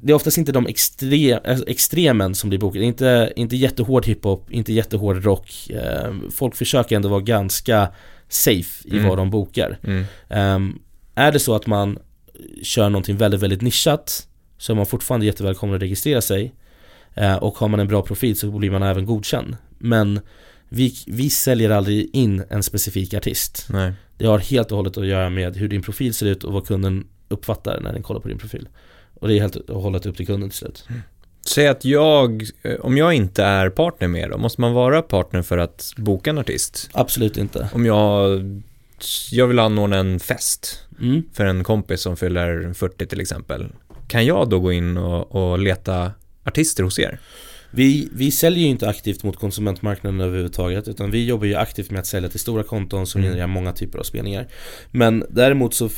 Det är oftast inte de extre, alltså extremen som blir bokade. Inte, inte jättehård hiphop, inte jättehård rock. Um, folk försöker ändå vara ganska safe i mm. vad de bokar. Mm. Um, är det så att man kör någonting väldigt, väldigt nischat så är man fortfarande jättevälkommen att registrera sig. Eh, och har man en bra profil så blir man även godkänd. Men vi, vi säljer aldrig in en specifik artist. Nej. Det har helt och hållet att göra med hur din profil ser ut och vad kunden uppfattar när den kollar på din profil. Och det är helt och hållet upp till kunden till slut. Mm. Säg att jag, eh, om jag inte är partner med då, måste man vara partner för att boka en artist? Absolut inte. Om jag, jag vill anordna en fest mm. för en kompis som fyller 40 till exempel. Kan jag då gå in och, och leta artister hos er? Vi, vi säljer ju inte aktivt mot konsumentmarknaden överhuvudtaget utan vi jobbar ju aktivt med att sälja till stora konton som mm. genererar många typer av spelningar. Men däremot så äh,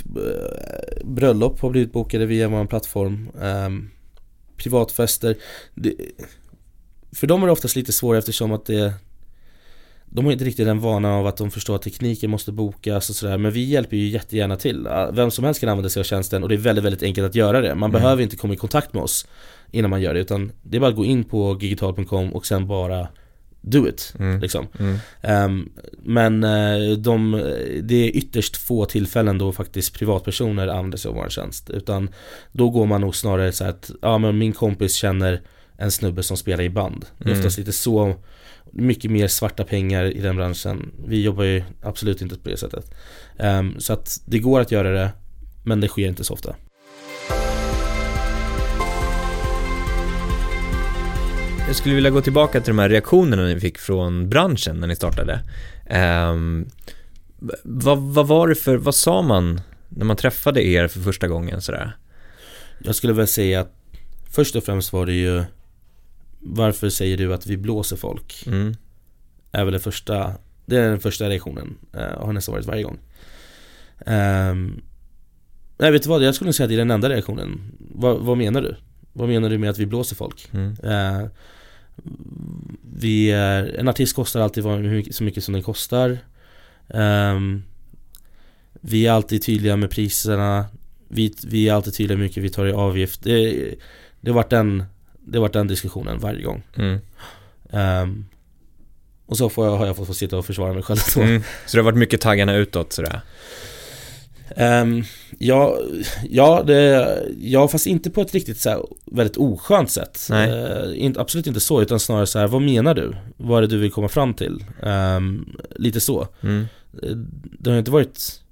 bröllop har blivit bokade via vår plattform. Ähm, privatfester. Det, för dem är det oftast lite svårare eftersom att det de har inte riktigt den vanan av att de förstår att tekniken måste bokas och sådär Men vi hjälper ju jättegärna till Vem som helst kan använda sig av tjänsten och det är väldigt, väldigt enkelt att göra det Man mm. behöver inte komma i kontakt med oss innan man gör det utan det är bara att gå in på digital.com och sen bara do it mm. liksom mm. Um, Men uh, de, det är ytterst få tillfällen då faktiskt privatpersoner använder sig av vår tjänst Utan då går man nog snarare så att, ja men min kompis känner en snubbe som spelar i band Det är mm. oftast lite så mycket mer svarta pengar i den branschen. Vi jobbar ju absolut inte på det sättet. Um, så att det går att göra det, men det sker inte så ofta. Jag skulle vilja gå tillbaka till de här reaktionerna ni fick från branschen när ni startade. Um, vad, vad var det för, vad sa man när man träffade er för första gången sådär? Jag skulle väl säga att först och främst var det ju varför säger du att vi blåser folk? Mm. Är väl det första Det är den första reaktionen uh, Har nästan varit varje gång um, Nej vet du vad, jag skulle säga att det är den enda reaktionen vad, vad, menar du? Vad menar du med att vi blåser folk? Mm. Uh, vi är, en artist kostar alltid så mycket som den kostar um, Vi är alltid tydliga med priserna vi, vi är alltid tydliga med hur mycket vi tar i avgift Det, det har varit en det har varit den diskussionen varje gång. Mm. Um, och så får jag, har jag fått sitta och försvara mig själv. Mm. Så det har varit mycket taggarna utåt sådär? Um, ja, ja, det, ja, fast inte på ett riktigt så här, väldigt oskönt sätt. Uh, inte, absolut inte så, utan snarare så här, vad menar du? Vad är det du vill komma fram till? Um, lite så. Mm. Det har inte varit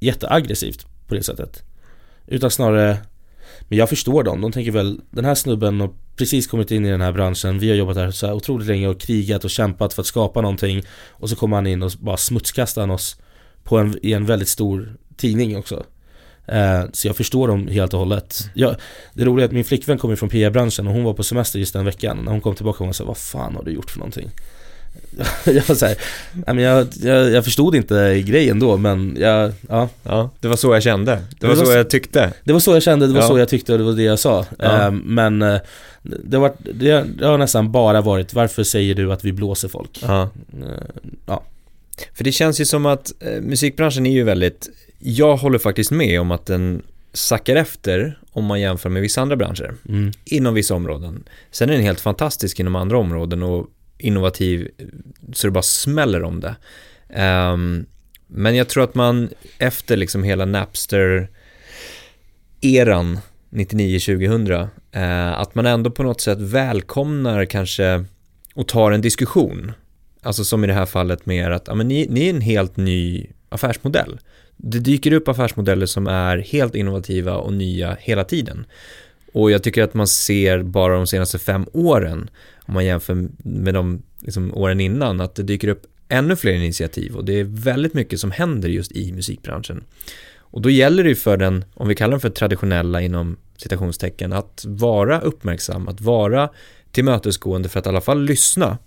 jätteaggressivt på det sättet. Utan snarare men jag förstår dem, de tänker väl Den här snubben har precis kommit in i den här branschen Vi har jobbat här så här otroligt länge och krigat och kämpat för att skapa någonting Och så kommer han in och bara smutskastar oss på en, I en väldigt stor tidning också eh, Så jag förstår dem helt och hållet jag, Det roliga är att min flickvän kommer från PR-branschen och hon var på semester just den veckan När hon kom tillbaka och sa Vad fan har du gjort för någonting? jag, var så här, jag, jag, jag förstod inte grejen då men jag, ja. ja Det var så jag kände, det var, det var så, jag tyckte Det var så jag kände, det var ja. så jag tyckte och det var det jag sa ja. um, Men uh, det, var, det, det, har nästan bara varit, varför säger du att vi blåser folk? Ja, uh, ja. För det känns ju som att uh, musikbranschen är ju väldigt, jag håller faktiskt med om att den sackar efter om man jämför med vissa andra branscher mm. inom vissa områden. Sen är den helt fantastisk inom andra områden och innovativ så det bara smäller om det. Um, men jag tror att man efter liksom hela Napster-eran 99-2000, uh, att man ändå på något sätt välkomnar kanske och tar en diskussion. Alltså som i det här fallet med att ja, men ni, ni är en helt ny affärsmodell. Det dyker upp affärsmodeller som är helt innovativa och nya hela tiden. Och jag tycker att man ser bara de senaste fem åren om man jämför med de liksom, åren innan, att det dyker upp ännu fler initiativ och det är väldigt mycket som händer just i musikbranschen. Och då gäller det ju för den, om vi kallar den för traditionella inom citationstecken, att vara uppmärksam, att vara tillmötesgående för att i alla fall lyssna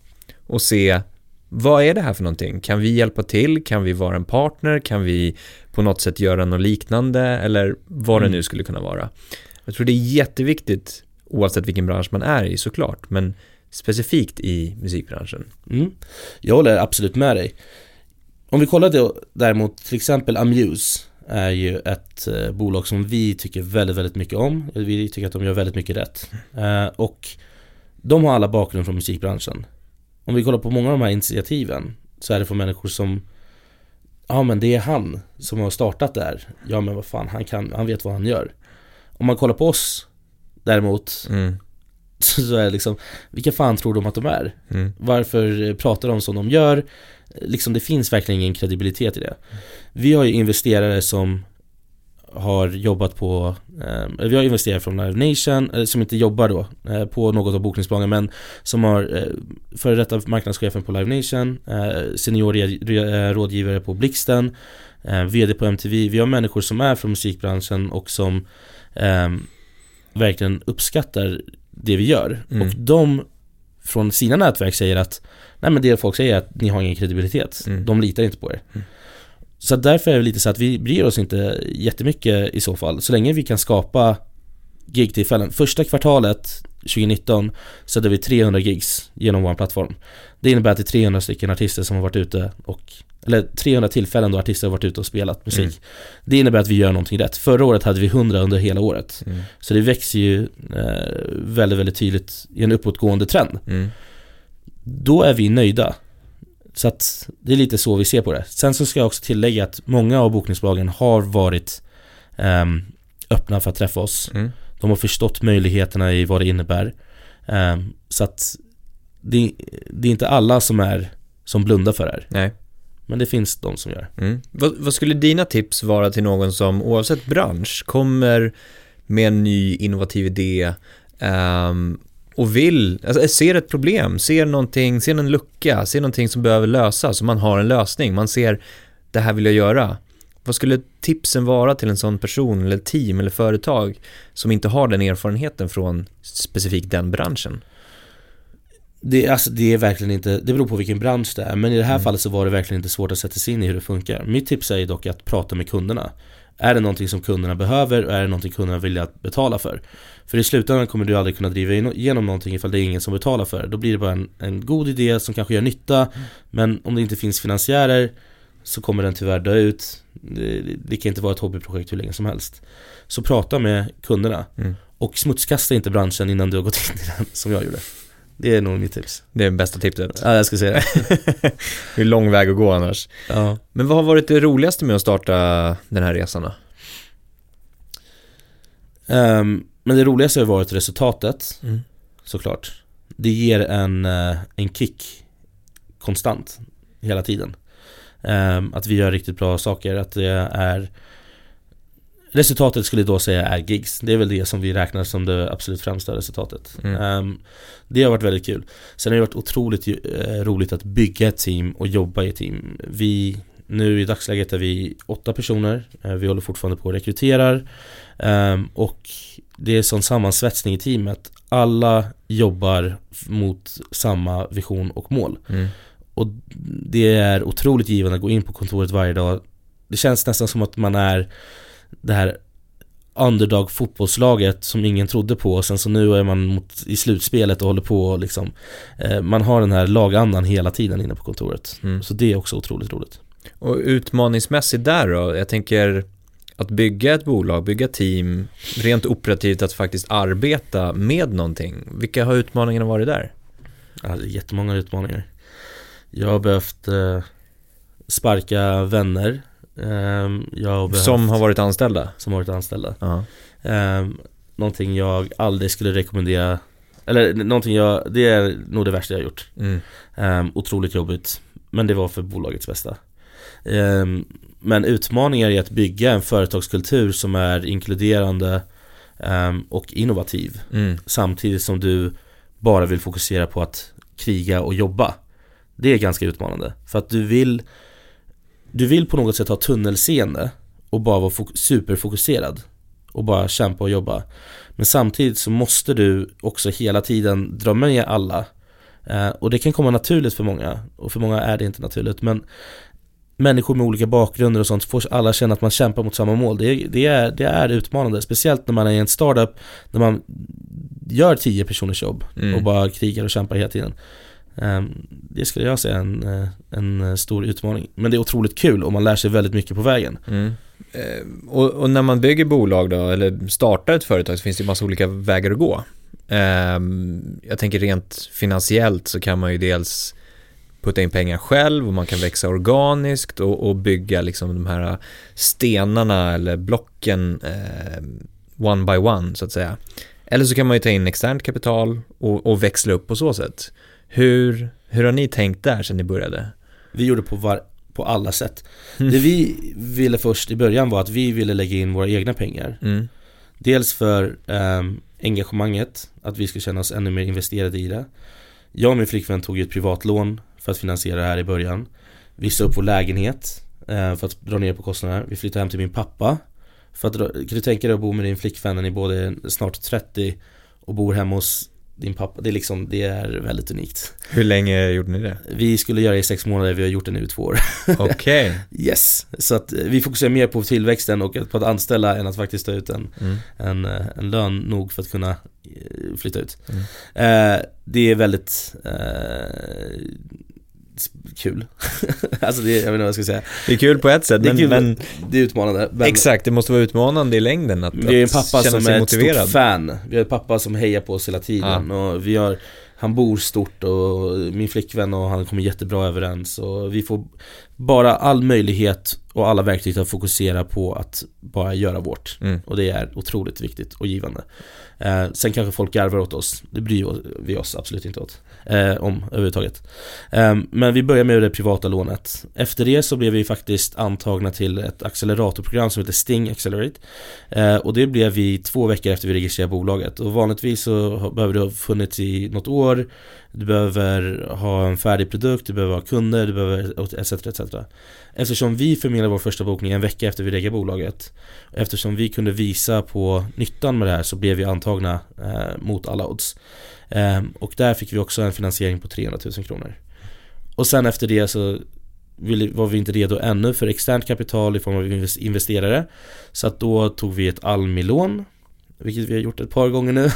och se vad är det här för någonting? Kan vi hjälpa till? Kan vi vara en partner? Kan vi på något sätt göra något liknande? Eller vad det mm. nu skulle kunna vara. Jag tror det är jätteviktigt oavsett vilken bransch man är i såklart, men specifikt i musikbranschen. Mm. Jag håller absolut med dig. Om vi kollar då, däremot till exempel Amuse är ju ett eh, bolag som vi tycker väldigt, väldigt mycket om. Vi tycker att de gör väldigt mycket rätt. Eh, och de har alla bakgrund från musikbranschen. Om vi kollar på många av de här initiativen så är det från människor som Ja men det är han som har startat där. Ja men vad fan, han, kan, han vet vad han gör. Om man kollar på oss däremot mm. Så är det liksom, vilka fan tror de att de är? Mm. Varför pratar de som de gör? Liksom det finns verkligen ingen kredibilitet i det. Vi har ju investerare som har jobbat på, eh, vi har investerare från Live Nation, eh, som inte jobbar då eh, på något av bokningsbolagen men som har eh, före detta marknadschefen på Live Nation, eh, senior eh, rådgivare på Blixten, eh, VD på MTV. Vi har människor som är från musikbranschen och som eh, verkligen uppskattar det vi gör. Mm. Och de från sina nätverk säger att Nej men det folk säger är att ni har ingen kredibilitet. Mm. De litar inte på er. Mm. Så därför är det lite så att vi bryr oss inte jättemycket i så fall. Så länge vi kan skapa gigtillfällen. Första kvartalet 2019 så hade vi 300 gigs genom vår plattform. Det innebär att det är 300 stycken artister som har varit ute och eller 300 tillfällen då artister har varit ute och spelat musik. Mm. Det innebär att vi gör någonting rätt. Förra året hade vi 100 under hela året. Mm. Så det växer ju eh, väldigt, väldigt tydligt i en uppåtgående trend. Mm. Då är vi nöjda. Så att det är lite så vi ser på det. Sen så ska jag också tillägga att många av bokningsbolagen har varit eh, öppna för att träffa oss. Mm. De har förstått möjligheterna i vad det innebär. Eh, så att det, det, är inte alla som är som blundar för det här. Nej. Men det finns de som gör. Mm. Vad, vad, skulle dina tips vara till någon som oavsett bransch kommer med en ny innovativ idé um, och vill, alltså ser ett problem, ser någonting, ser en lucka, ser någonting som behöver lösas och man har en lösning, man ser det här vill jag göra. Vad skulle tipsen vara till en sån person eller team eller företag som inte har den erfarenheten från specifikt den branschen? Det, alltså, det är verkligen inte, det beror på vilken bransch det är men i det här mm. fallet så var det verkligen inte svårt att sätta sig in i hur det funkar. Mitt tips är dock att prata med kunderna. Är det någonting som kunderna behöver och är det någonting kunderna vill att betala för? För i slutändan kommer du aldrig kunna driva igenom någonting ifall det är ingen som betalar för det. Då blir det bara en, en god idé som kanske gör nytta mm. men om det inte finns finansiärer så kommer den tyvärr dö ut. Det, det kan inte vara ett hobbyprojekt hur länge som helst. Så prata med kunderna mm. och smutskasta inte branschen innan du har gått in i den som jag gjorde. Det är nog mitt tips. Det är bästa tipset. Ja, jag ska säga det. det är lång väg att gå annars. Ja. Men vad har varit det roligaste med att starta den här resan då? Um, men det roligaste har varit resultatet, mm. såklart. Det ger en, uh, en kick konstant, hela tiden. Um, att vi gör riktigt bra saker, att det är Resultatet skulle jag då säga är gigs. Det är väl det som vi räknar som det absolut främsta resultatet. Mm. Um, det har varit väldigt kul. Sen har det varit otroligt uh, roligt att bygga ett team och jobba i ett team. Vi, nu i dagsläget är vi åtta personer. Uh, vi håller fortfarande på och rekryterar. Um, och det är sån sammansvetsning i teamet. Alla jobbar mot samma vision och mål. Mm. Och det är otroligt givande att gå in på kontoret varje dag. Det känns nästan som att man är det här underdog fotbollslaget som ingen trodde på och sen så nu är man mot, i slutspelet och håller på och liksom eh, Man har den här lagandan hela tiden inne på kontoret. Mm. Så det är också otroligt roligt. Och utmaningsmässigt där då? Jag tänker att bygga ett bolag, bygga team, rent operativt att faktiskt arbeta med någonting. Vilka har utmaningarna varit där? Ja, det är jättemånga utmaningar. Jag har behövt eh, sparka vänner Um, jag behövt, som har varit anställda? Som har varit anställda. Uh -huh. um, någonting jag aldrig skulle rekommendera Eller någonting jag, det är nog det värsta jag har gjort. Mm. Um, otroligt jobbigt. Men det var för bolagets bästa. Um, men utmaningar i att bygga en företagskultur som är inkluderande um, och innovativ. Mm. Samtidigt som du bara vill fokusera på att kriga och jobba. Det är ganska utmanande. För att du vill du vill på något sätt ha tunnelseende och bara vara superfokuserad och bara kämpa och jobba. Men samtidigt så måste du också hela tiden dra med alla. Eh, och det kan komma naturligt för många och för många är det inte naturligt. Men människor med olika bakgrunder och sånt får alla känna att man kämpar mot samma mål. Det är, det är, det är utmanande, speciellt när man är i en startup när man gör tio personers jobb mm. och bara krigar och kämpar hela tiden. Ehm, det skulle jag säga är en, eh, en stor utmaning. Men det är otroligt kul och man lär sig väldigt mycket på vägen. Mm. Eh, och, och, när man bygger bolag då, eller startar ett företag så finns det ju massa olika vägar att gå. Eh, jag tänker rent finansiellt så kan man ju dels putta in pengar själv och man kan växa organiskt och, och bygga liksom de här stenarna eller blocken eh, one by one så att säga. Eller så kan man ju ta in externt kapital och, och växla upp på så sätt. Hur, hur har ni tänkt där sedan ni började? Vi gjorde på, var, på alla sätt. Mm. Det vi ville först i början var att vi ville lägga in våra egna pengar. Mm. Dels för um, engagemanget, att vi skulle känna oss ännu mer investerade i det. Jag och min flickvän tog ett privatlån för att finansiera det här i början. Vi sa upp vår lägenhet uh, för att dra ner på kostnaderna. Vi flyttade hem till min pappa. För att, kan du tänka dig att bo med din flickvän när ni båda är snart 30 och bor hemma hos din pappa, det är liksom, det är väldigt unikt. Hur länge gjorde ni det? Vi skulle göra det i sex månader, vi har gjort det nu i två år. Okej. Yes, så att eh, vi fokuserar mer på tillväxten och på att anställa än att faktiskt ta ut en, Mm. en, eh, en lön nog för att kunna eh, flytta ut. Mm. Eh, det är väldigt eh, kul. alltså det, jag vet inte vad jag ska säga. Det är kul på ett sätt, Det men, kul, men det är utmanande. Men exakt, det måste vara utmanande i längden att, vi har en pappa som är ett motiverad. stort fan. Vi har en pappa som hejar på oss hela tiden och vi har han bor stort och min flickvän och han kommer jättebra överens och vi får bara all möjlighet och alla verktyg att fokusera på att bara göra vårt. Mm. Och det är otroligt viktigt och givande. Eh, sen kanske folk garvar åt oss, det bryr vi oss absolut inte åt. Eh, om överhuvudtaget. Eh, men vi börjar med det privata lånet. Efter det så blev vi faktiskt antagna till ett acceleratorprogram som heter Sting Accelerate. Eh, och det blev vi två veckor efter vi registrerade bolaget. Och vanligtvis så behöver det ha funnits i något år. Du behöver ha en färdig produkt, du behöver ha kunder, du behöver etc. etc. Eftersom vi förmedlade vår första bokning en vecka efter vi reggade bolaget Eftersom vi kunde visa på nyttan med det här så blev vi antagna eh, mot alla odds eh, Och där fick vi också en finansiering på 300 000 kronor Och sen efter det så var vi inte redo ännu för externt kapital i form av investerare Så att då tog vi ett Almi-lån Vilket vi har gjort ett par gånger nu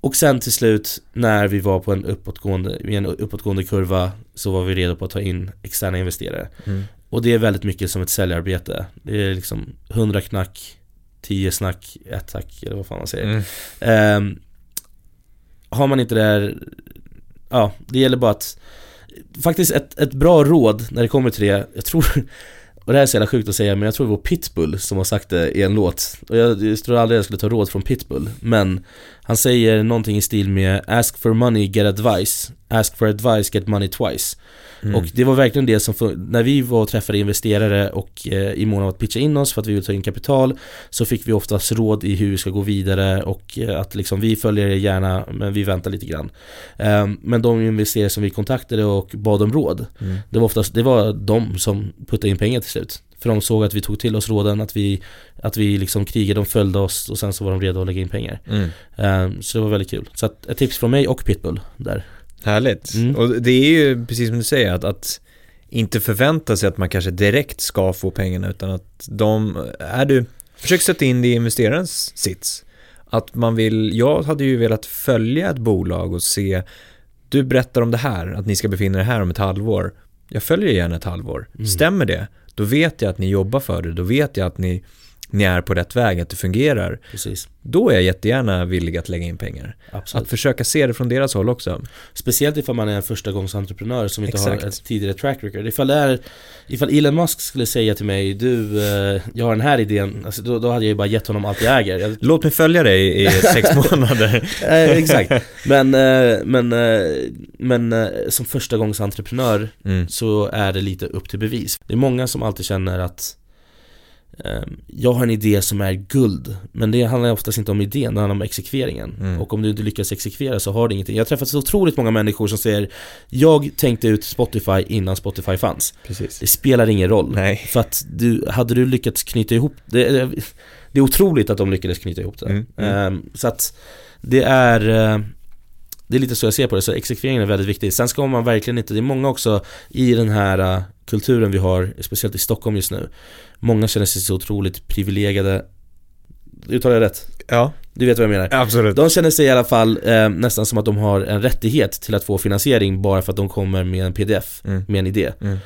och sen till slut när vi var på en uppåtgående, i en uppåtgående kurva så var vi redo på att ta in externa investerare Mm. och det är väldigt mycket som ett säljarbete. Det är liksom 100 knack, 10 snack, ett tack eller vad fan man säger. Mm. Ehm, har man inte det här, ja, det gäller bara att Faktiskt ett, ett bra råd när det kommer till det, jag tror Och det här är så jävla sjukt att säga men jag tror det var Pitbull som har sagt det i en låt Och jag, jag tror aldrig jag skulle ta råd från Pitbull Men Han säger någonting i stil med Ask for money, get advice Ask for advice, get money twice Mm. och det var verkligen det som, när vi var och träffade investerare och eh, i mån av att pitcha in oss för att vi vill ta in kapital Så fick vi oftast råd i hur vi ska gå vidare och eh, att liksom vi följer er gärna men vi väntar lite grann Ehm, Men de investerare som vi kontaktade och bad om råd Mm. Det var oftast, det var de som puttade in pengar till slut För de såg att vi tog till oss råden, att vi, att vi liksom krigade, de följde oss och sen så var de redo att lägga in pengar Mm. Ehm, Så det var väldigt kul Så att ett tips från mig och Pitbull där Härligt. Mm. Och det är ju precis som du säger att, att inte förvänta sig att man kanske direkt ska få pengarna utan att de, är du, försök sätta in det i investerarens sits. Att man vill, jag hade ju velat följa ett bolag och se, du berättar om det här, att ni ska befinna er här om ett halvår. Jag följer gärna ett halvår. Mm. Stämmer det? Då vet jag att ni jobbar för det, då vet jag att ni, ni är på rätt väg, att det fungerar. Precis, Då är jag jättegärärna villig att lägga in pengar. absolut Att försöka se det från deras håll också. Speciellt ifall man är en första gångs entreprenör som inte Exakt. har ett tidigare track record. Ifall det är, ifall Elon Musk skulle säga till mig Du, eh, jag har den här idén, alltså, då, då hade jag ju bara gett honom allt jag äger. Jag, Låt mig följa dig i sex månader. eh, exakt. Men, eh, men, men som första gångs entreprenör Mm. så är det lite upp till bevis. Det är många som alltid känner att jag har en idé som är guld, men det handlar oftast inte om idén, det handlar om exekveringen. Mm. Och om du inte lyckas exekvera så har du ingenting. Jag har träffat så otroligt många människor som säger Jag tänkte ut Spotify innan Spotify fanns. Precis. Det spelar ingen roll. Nej. För att du, hade du lyckats knyta ihop det, det det är otroligt att de lyckades knyta ihop det. Mm, mm. Ehm, så att det är eh, Det är lite så jag ser på det, så exekveringen är väldigt viktig. Sen ska man verkligen inte, det är många också i den här eh, kulturen vi har, speciellt i Stockholm just nu. Många känner sig så otroligt privilegierade Uttalar jag rätt? Ja, Du vet vad jag menar? absolut. De känner sig i alla fall eh, nästan som att de har en rättighet till att få finansiering bara för att de kommer med en pdf, Mm. med en idé. Mm.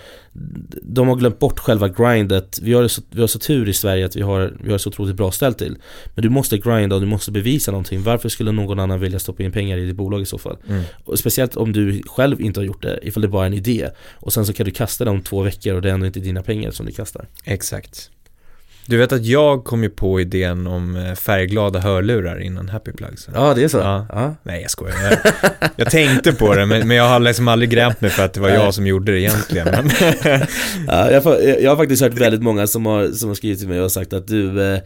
De har glömt bort själva grindet. Vi har, så, vi har så tur i Sverige att vi har, vi har så otroligt bra ställt till. Men du måste grinda och du måste bevisa någonting. Varför skulle någon annan vilja stoppa in pengar i ditt bolag i så fall? Mm. Och speciellt om du själv inte har gjort det, ifall det bara är en idé. Och sen så kan du kasta det om två veckor och det är ändå inte dina pengar som du kastar. Exakt. Du vet att jag kom ju på idén om eh, färgglada hörlurar innan Happy Plugs. Ja, det är så? Ja. ja. Nej, jag skojar. Jag, jag tänkte på det, men, men jag har liksom aldrig grämt mig för att det var jag som gjorde det egentligen. Men, Ja, jag, jag har faktiskt hört väldigt många som har, som har skrivit till mig och sagt att du eh,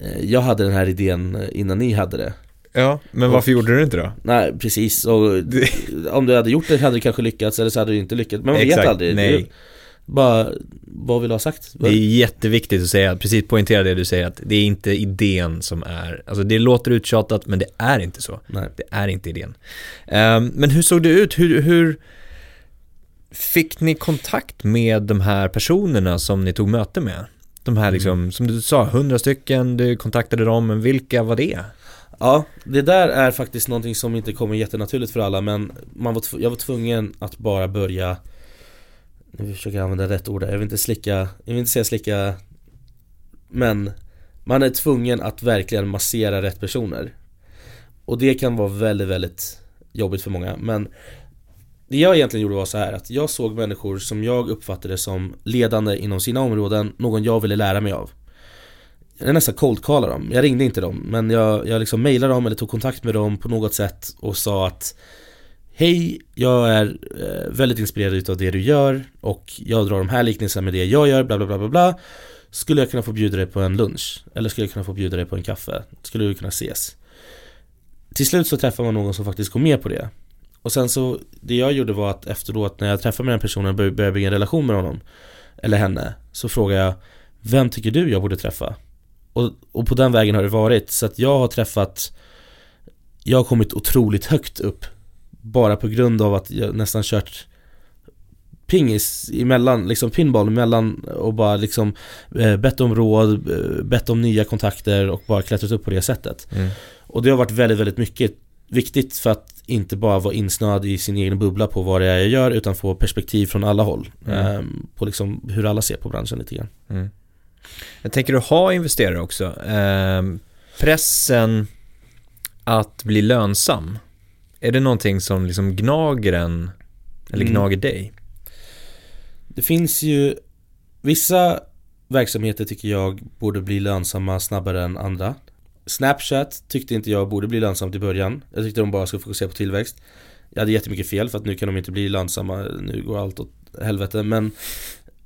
eh, Jag hade den här idén innan ni hade det ja, men varför gjorde du det inte då? Nej precis, och om du hade gjort det hade du kanske lyckats eller så hade du inte lyckats Men man vet Exakt, aldrig nej. Bara, vad vill du ha sagt? Det är jätteviktigt att säga, precis poängtera det du säger, att det är inte idén som är, alltså det låter uttjatat men det är inte så. Nej. Det är inte idén. Um, men hur såg det ut? Hur, hur fick ni kontakt med de här personerna som ni tog möte med? De här liksom, mm. som du sa, hundra stycken, du kontaktade dem, men vilka var det? Ja, det där är faktiskt någonting som inte kommer jättenaturligt för alla men man var jag var tvungen att bara börja nu försöker jag använda rätt ord jag vill inte slicka, jag vill inte säga slicka Men man är tvungen att verkligen massera rätt personer. Och det kan vara väldigt, väldigt jobbigt för många men Det jag egentligen gjorde var så här att jag såg människor som jag uppfattade som ledande inom sina områden, någon jag ville lära mig av. Jag nästan cold-callade dem. Jag ringde inte dem, men jag, jag liksom mejlade dem eller tog kontakt med dem på något sätt och sa att Hej, jag är eh, väldigt inspirerad av det du gör och jag drar de här liknelserna med det jag gör, bla bla bla bla bla Skulle jag kunna få bjuda dig på en lunch? Eller skulle jag kunna få bjuda dig på en kaffe? Skulle vi kunna ses? Till slut så träffar man någon som faktiskt går med på det Och sen så, det jag gjorde var att efteråt när jag träffade med den personen och började bygga en relation med honom Eller henne Så frågade jag Vem tycker du jag borde träffa? Och, och på den vägen har det varit. Så att jag har träffat Jag har kommit otroligt högt upp bara på grund av att jag nästan kört pingis emellan, liksom pinball emellan och bara liksom eh, bett om råd, eh, bett om nya kontakter och bara klättrat upp på det sättet. Mm. Och det har varit väldigt, väldigt mycket viktigt för att inte bara vara insnöad i sin egen bubbla på vad det är jag gör utan få perspektiv från alla håll. Mm. Eh, på liksom hur alla ser på branschen lite grann. Mm. Jag tänker du ha investerare också. Eh, pressen att bli lönsam. Är det någonting som liksom gnager en, eller mm. gnager dig? Det finns ju vissa verksamheter tycker jag borde bli lönsamma snabbare än andra. Snapchat tyckte inte jag borde bli lönsamt i början. Jag tyckte de bara skulle fokusera på tillväxt. Jag hade jättemycket fel för att nu kan de inte bli lönsamma, nu går allt åt helvete. Men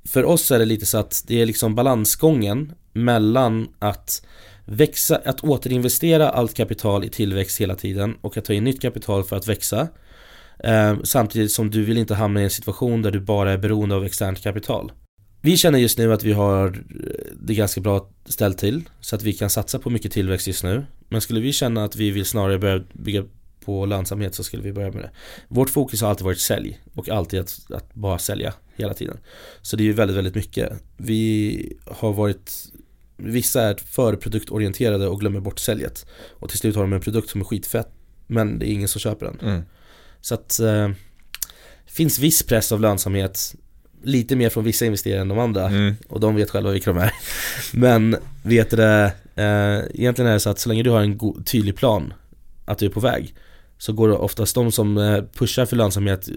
för oss är det lite så att det är liksom balansgången mellan att växa, att återinvestera allt kapital i tillväxt hela tiden och att ta in nytt kapital för att växa eh, Samtidigt som du vill inte hamna i en situation där du bara är beroende av externt kapital Vi känner just nu att vi har eh, det ganska bra ställt till så att vi kan satsa på mycket tillväxt just nu Men skulle vi känna att vi vill snarare börja bygga på lönsamhet så skulle vi börja med det. Vårt fokus har alltid varit sälj och alltid att, att, bara sälja hela tiden. Så det är ju väldigt, väldigt mycket. Vi har varit Vissa är för produktorienterade och glömmer bort säljet. Och till slut har de en produkt som är skitfett men det är ingen som köper den. Mm. Så att eh, finns viss press av lönsamhet Lite mer från vissa investerare än de andra mm. och de vet själva vilka de är. Men vet du det, eh, egentligen är det så att så länge du har en tydlig plan att du är på väg så går det oftast de som eh, pushar för lönsamhet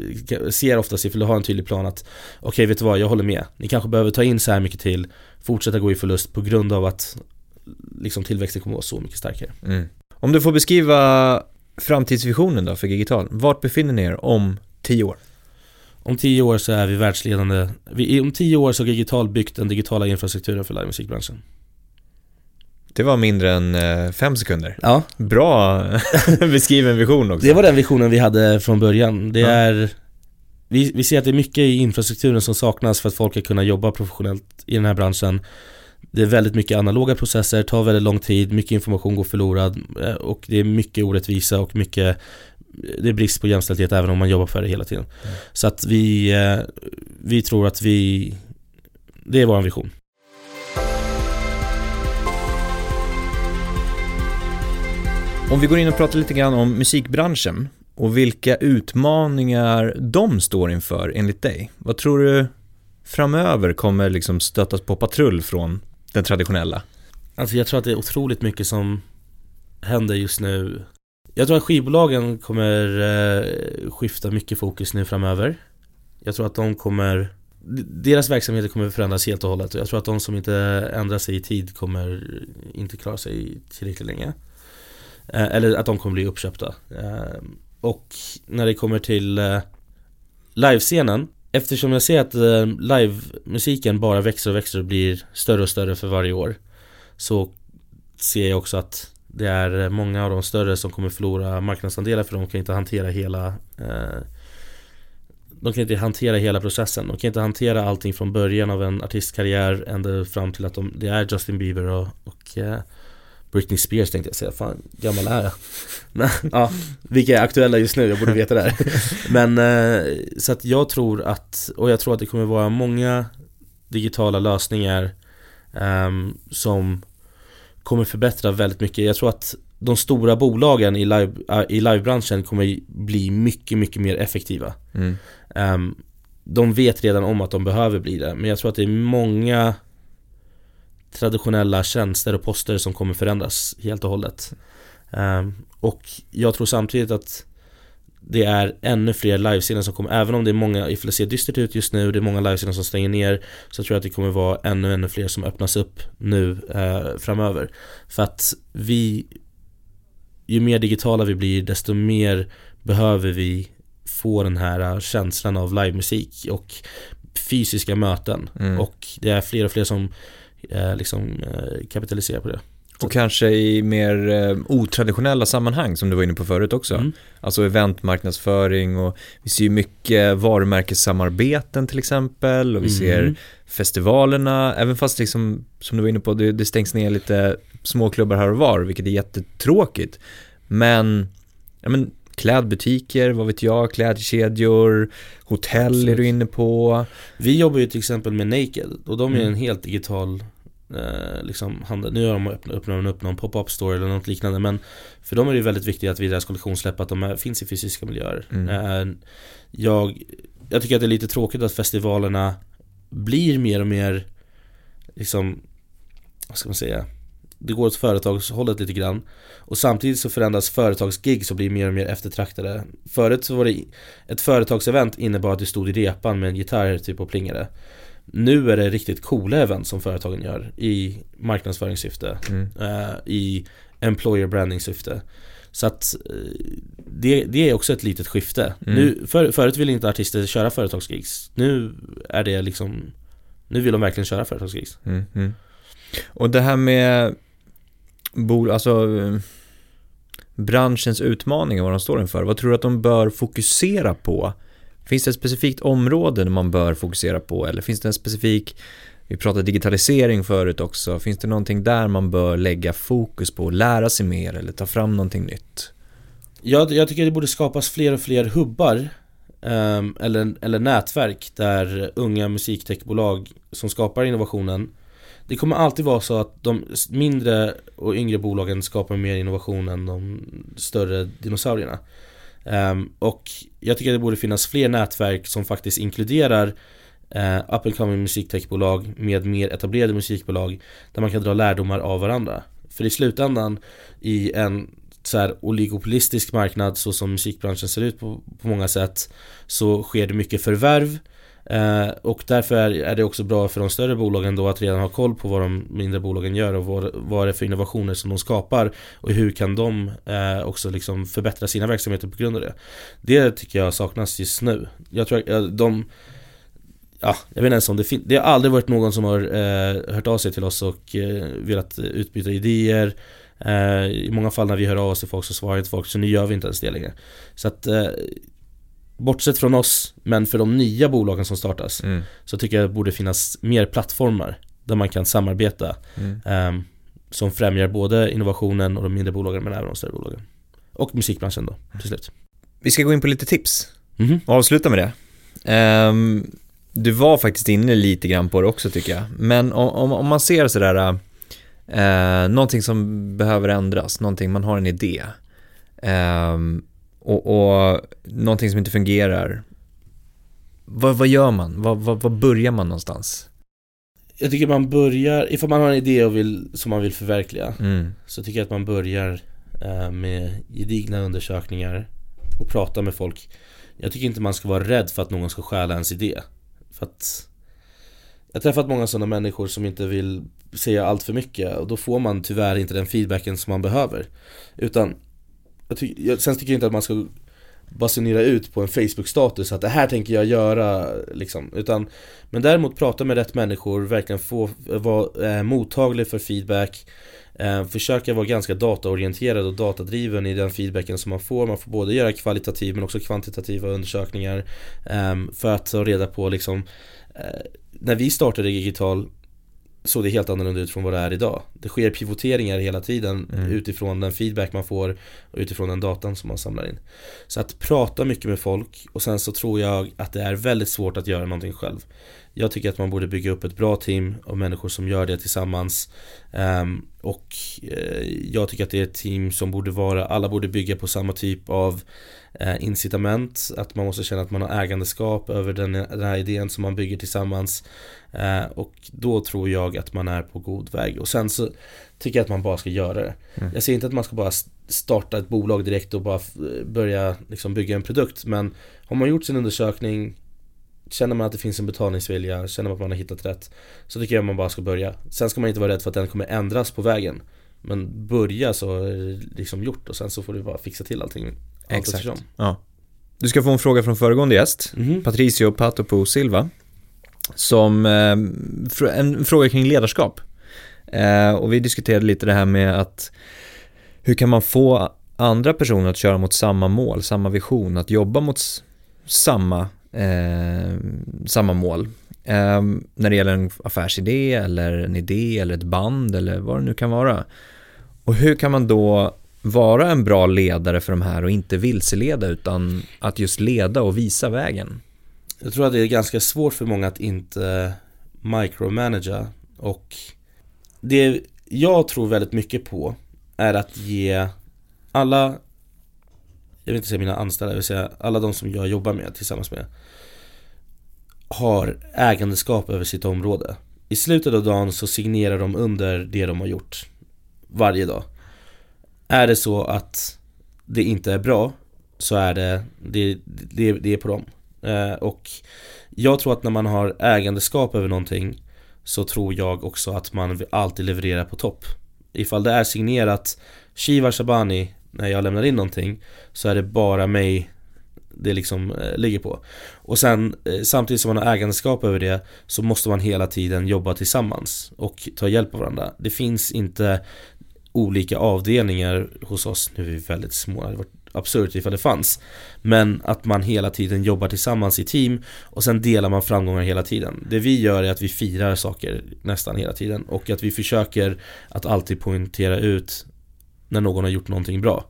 ser oftast ifall du har en tydlig plan att okej okay, vet du vad, jag håller med. Ni kanske behöver ta in så här mycket till, fortsätta gå i förlust på grund av att liksom tillväxten kommer att vara så mycket starkare. Mm. Om du får beskriva framtidsvisionen då för Gigital, vart befinner ni er om tio år? Om tio år så är vi världsledande. Vi, om tio år så har Gigital byggt den digitala infrastrukturen för livemusikbranschen. Det var mindre än eh, fem sekunder. Ja. Bra beskriven vision också. Det var den visionen vi hade från början. Det ja. är vi, vi ser att det är mycket i infrastrukturen som saknas för att folk ska kunna jobba professionellt i den här branschen. Det är väldigt mycket analoga processer, tar väldigt lång tid, mycket information går förlorad eh, och det är mycket orättvisa och mycket det är brist på jämställdhet även om man jobbar för det hela tiden. Mm. Så att vi, eh, vi tror att vi, det är vår vision. Om vi går in och pratar lite grann om musikbranschen och vilka utmaningar de står inför enligt dig. Vad tror du framöver kommer liksom stötas på patrull från den traditionella? Alltså jag tror att det är otroligt mycket som händer just nu. Jag tror att skivbolagen kommer eh, skifta mycket fokus nu framöver. Jag tror att de kommer deras verksamheter kommer förändras helt och hållet. Jag tror att de som inte ändrar sig i tid kommer inte klara sig tillräckligt länge. Eh, eller att de kommer bli uppköpta. Ehm, och när det kommer till eh, livescenen Eftersom jag ser att eh, livemusiken bara växer och växer och blir större och större för varje år Så ser jag också att det är många av de större som kommer förlora marknadsandelar för de kan inte hantera hela de kan inte hantera hela processen. De kan inte hantera allting från början av en artistkarriär ända fram till att de, det är Justin Bieber och, och eh, Britney Spears tänkte jag säga, fan gammal är jag? Men, ja, vilka är aktuella just nu? Jag borde veta det här Men eh, så att jag tror att, och jag tror att det kommer vara många digitala lösningar um, som kommer förbättra väldigt mycket. Jag tror att de stora bolagen i, live, i livebranschen kommer bli mycket, mycket mer effektiva. Mm. Um, de vet redan om att de behöver bli det, men jag tror att det är många traditionella tjänster och poster som kommer förändras helt och hållet. Um, och jag tror samtidigt att det är ännu fler livescener som kommer, även om det är många, ifall det ser dystert ut just nu, det är många livescener som stänger ner Så tror jag att det kommer vara ännu, ännu fler som öppnas upp nu eh, framöver För att vi Ju mer digitala vi blir, desto mer behöver vi få den här känslan av livemusik och fysiska möten mm. Och det är fler och fler som liksom eh, kapitaliserar på det och kanske i mer eh, otraditionella sammanhang som du var inne på förut också. Mm. Alltså eventmarknadsföring och vi ser ju mycket varumärkessamarbeten till exempel och vi mm. ser festivalerna, även fast liksom, som du var inne på, det, det stängs ner lite småklubbar här och var, vilket är jättetråkigt. Men, ja men klädbutiker, vad vet jag, klädkedjor, hotell Absolut. är du inne på. Vi jobbar ju till exempel med Naked och de är mm. en helt digital eh, liksom handel. Nu har de öppnat, öppnat upp någon pop-up store eller något liknande men För dem är det väldigt viktigt att vid deras kollektionssläpp att de är, finns i fysiska miljöer mm. eh, jag, jag tycker att det är lite tråkigt att festivalerna blir mer och mer liksom Vad ska man säga? Det går åt företagshållet lite grann Och samtidigt så förändras företagsgig som blir mer och mer eftertraktade Förut så var det Ett företagsevent innebar att du stod i repan med en gitarr typ och plingade nu är det riktigt coola event som företagen gör i marknadsföringssyfte, mm. uh, i employer branding syfte. Så att uh, det, det, är också ett litet skifte. Mm. Nu, för, förut ville inte artister köra företagsgigs. Nu är det liksom Nu vill de verkligen köra företagsgigs. Mm. mm. Och det här med bol, alltså branschens utmaningar, vad de står inför. Vad tror du att de bör fokusera på Finns det ett specifikt område man bör fokusera på eller finns det en specifik, vi pratade digitalisering förut också, finns det någonting där man bör lägga fokus på, lära sig mer eller ta fram någonting nytt? Jag, jag tycker det borde skapas fler och fler hubbar um, eller, eller nätverk där unga musiktechbolag som skapar innovationen Det kommer alltid vara så att de mindre och yngre bolagen skapar mer innovation än de större dinosaurierna Um, och jag tycker att det borde finnas fler nätverk som faktiskt inkluderar eh, up and coming musiktechbolag med mer etablerade musikbolag där man kan dra lärdomar av varandra. För i slutändan i en så här oligopolistisk marknad så som musikbranschen ser ut på, på många sätt så sker det mycket förvärv Eh, och därför är, är, det också bra för de större bolagen då att redan ha koll på vad de mindre bolagen gör och vad, vad det är för innovationer som de skapar och hur kan de eh, också liksom förbättra sina verksamheter på grund av det. Det tycker jag saknas just nu. Jag tror att de Ja, jag vet inte ens om det finns, det har aldrig varit någon som har eh, hört av sig till oss och eh, velat utbyta idéer eh, I många fall när vi hör av oss till folk så svarar inte folk, så nu gör vi inte ens det längre Så att eh, Bortsett från oss, men för de nya bolagen som startas mm. Så tycker jag det borde finnas mer plattformar Där man kan samarbeta mm. um, Som främjar både innovationen och de mindre bolagen men även de större bolagen Och musikbranschen då, till slut Vi ska gå in på lite tips mm. och avsluta med det um, Du var faktiskt inne lite grann på det också tycker jag Men om, om, man ser sådär uh, Någonting som behöver ändras, någonting, man har en idé um, och, och någonting som inte fungerar. Vad, vad gör man? Vad, vad, vad börjar man någonstans? Jag tycker man börjar, ifall man har en idé och vill, som man vill förverkliga mm. Så tycker jag att man börjar eh, med gedigna undersökningar och prata med folk Jag tycker inte man ska vara rädd för att någon ska stjäla ens idé För att Jag har träffat många sådana människor som inte vill säga allt för mycket och då får man tyvärr inte den feedbacken som man behöver Utan jag ty jag, sen tycker jag inte att man ska basunera ut på en Facebook-status att det här tänker jag göra liksom. Utan Men däremot prata med rätt människor, verkligen få vara eh, mottaglig för feedback eh, Försöka vara ganska dataorienterad och datadriven i den feedbacken som man får. Man får både göra kvalitativ men också kvantitativa undersökningar eh, För att ta reda på liksom eh, När vi startade Digital såg det helt annorlunda ut från vad det är idag. Det sker pivoteringar hela tiden mm. utifrån den feedback man får och utifrån den datan som man samlar in. Så att prata mycket med folk och sen så tror jag att det är väldigt svårt att göra någonting själv. Jag tycker att man borde bygga upp ett bra team av människor som gör det tillsammans um, Och uh, jag tycker att det är ett team som borde vara, alla borde bygga på samma typ av incitament Att man måste känna att man har ägandeskap över den, den här idén som man bygger tillsammans. Uh, Och då tror jag att man är på god väg. Och sen så tycker jag att man bara ska göra det. Mm. Jag säger inte att man ska bara starta ett bolag direkt och bara börja liksom bygga en produkt. Men har man gjort sin undersökning Känner man att det finns en betalningsvilja, känner man att man har hittat rätt Så tycker jag att man bara ska börja. Sen ska man inte vara rädd för att den kommer ändras på vägen. Men börja så är det liksom gjort och sen så får du bara fixa till allting Exakt, ja Du ska få en fråga från föregående gäst mm. Patricio Patopo Silva Som, eh, en fråga kring ledarskap eh, Och vi diskuterade lite det här med att Hur kan man få andra personer att köra mot samma mål, samma vision, att jobba mot samma eh, samma mål. Eh, när det gäller en affärsidé eller en idé eller ett band eller vad det nu kan vara. Och hur kan man då vara en bra ledare för de här och inte vilseleda utan att just leda och visa vägen? Jag tror att det är ganska svårt för många att inte micromanagera och det jag tror väldigt mycket på är att ge alla jag vill inte säga mina anställda, jag vill säga alla de som jag jobbar med tillsammans med har ägandeskap över sitt område. I slutet av dagen så signerar de under det de har gjort varje dag. Är det så att det inte är bra så är det, det, det, det är på dem. Eh, och jag tror att när man har ägandeskap över någonting så tror jag också att man alltid levererar på topp. Ifall det är signerat Shiva Shabani när jag lämnar in någonting så är det bara mig det liksom eh, ligger på. Och sen eh, samtidigt som man har ägandeskap över det så måste man hela tiden jobba tillsammans och ta hjälp av varandra. Det finns inte olika avdelningar hos oss, nu är vi väldigt små, det hade varit absurt ifall det fanns. Men att man hela tiden jobbar tillsammans i team och sen delar man framgångar hela tiden. Det vi gör är att vi firar saker nästan hela tiden och att vi försöker att alltid poängtera ut när någon har gjort någonting bra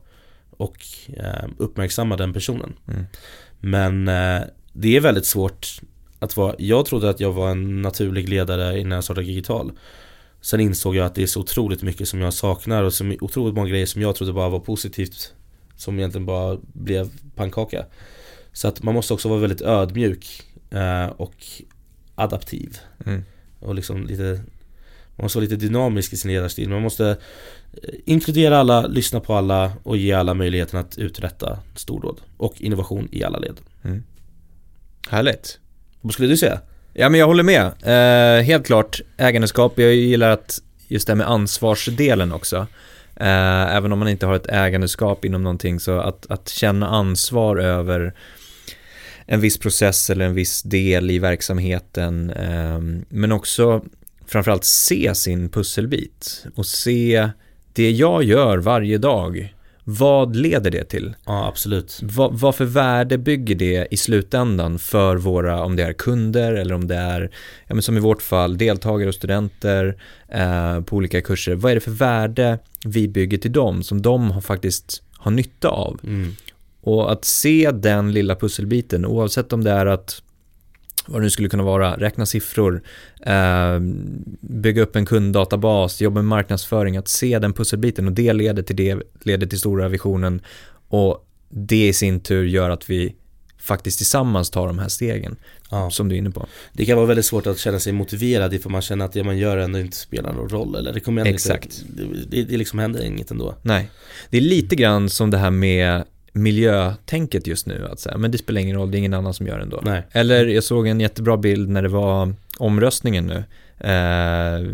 och eh, uppmärksamma den personen. Mm. Men eh, det är väldigt svårt att vara, jag trodde att jag var en naturlig ledare innan jag startade Digital. Sen insåg jag att det är så otroligt mycket som jag saknar och så otroligt många grejer som jag trodde bara var positivt Som egentligen bara blev pannkaka Så att man måste också vara väldigt ödmjuk eh, och adaptiv mm. Och liksom lite man måste vara lite dynamisk i sin ledarstil. Man måste eh, inkludera alla, lyssna på alla och ge alla möjligheten att uträtta stordåd. Och innovation i alla led. Mm. Härligt. Vad skulle du säga? Ja men jag håller med. Eh, helt klart ägandeskap. Jag gillar att just det här med ansvarsdelen också. Eh, även om man inte har ett ägandeskap inom någonting så att, att känna ansvar över en viss process eller en viss del i verksamheten. Eh, men också framförallt se sin pusselbit och se det jag gör varje dag. Vad leder det till? Ja, absolut. Vad, vad för värde bygger det i slutändan för våra, om det är kunder eller om det är, ja, men som i vårt fall, deltagare och studenter eh, på olika kurser. Vad är det för värde vi bygger till dem som de har faktiskt har nytta av? Mm. Och att se den lilla pusselbiten, oavsett om det är att vad det nu skulle kunna vara, räkna siffror, eh, bygga upp en kunddatabas, jobba med marknadsföring, att se den pusselbiten och det leder till det, leder till stora visionen och det i sin tur gör att vi faktiskt tillsammans tar de här stegen ja. som du är inne på. Det kan vara väldigt svårt att känna sig motiverad ifall man känner att det man gör ändå inte spelar någon roll eller det kommer Exakt. Inte, det, det liksom händer inget ändå. Nej, det är lite grann som det här med miljötänket just nu. Att säga, men det spelar ingen roll, det är ingen annan som gör det ändå. Nej. Eller jag såg en jättebra bild när det var omröstningen nu, eh,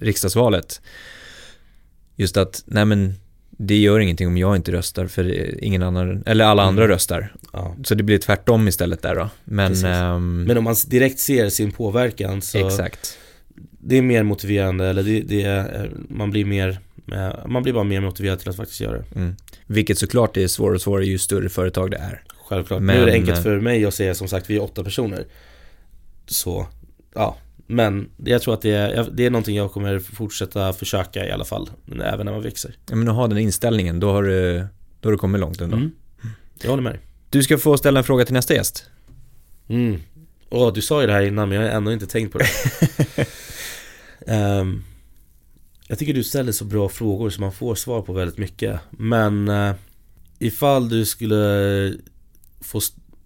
riksdagsvalet. Just att, nej men det gör ingenting om jag inte röstar för ingen annan, eller alla andra mm. röstar. Ja. Så det blir tvärtom istället där då. Men, ähm, men om man direkt ser sin påverkan så Exakt Det är mer motiverande eller det, det är, man blir mer man blir bara mer motiverad till att faktiskt göra det. Mm. Vilket såklart är svårare och svårare ju större företag det är. Självklart. Men- Nu är det enkelt för mig att säga som sagt, vi är åtta personer. Så, ja. Men jag tror att det är, det är någonting jag kommer fortsätta försöka i alla fall. Även när man växer. Ja, men att ha den inställningen, då har du, då har du kommit långt ändå. Mm. Jag håller med dig. Du ska få ställa en fråga till nästa gäst. Mm. Åh, du sa ju det här innan men jag har ändå inte tänkt på det. Ehm, jag tycker du ställer så bra frågor så man får svar på väldigt mycket. Men uh, ifall du skulle få,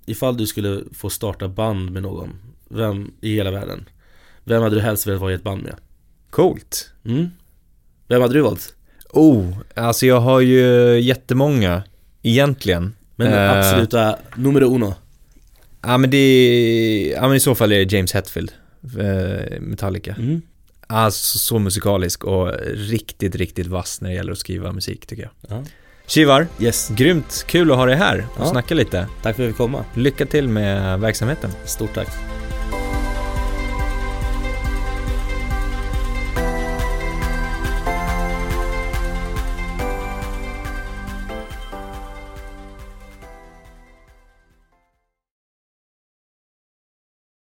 ifall du skulle få starta band med någon, vem i hela världen? Vem hade du helst velat vara i ett band med? Coolt. Mm? Vem hade du valt? Oh, alltså jag har ju jättemånga egentligen. Men Eh. absoluta numero uno. Ja men det ja men i så fall är det James Hetfield, eh, Metallica. Mm. Alltså så musikalisk och riktigt, riktigt vass när det gäller att skriva musik tycker jag. Ja. Yes, grymt kul att ha dig här och Ja. snacka lite. tack för att vi fick komma. Lycka till med verksamheten. Stort tack.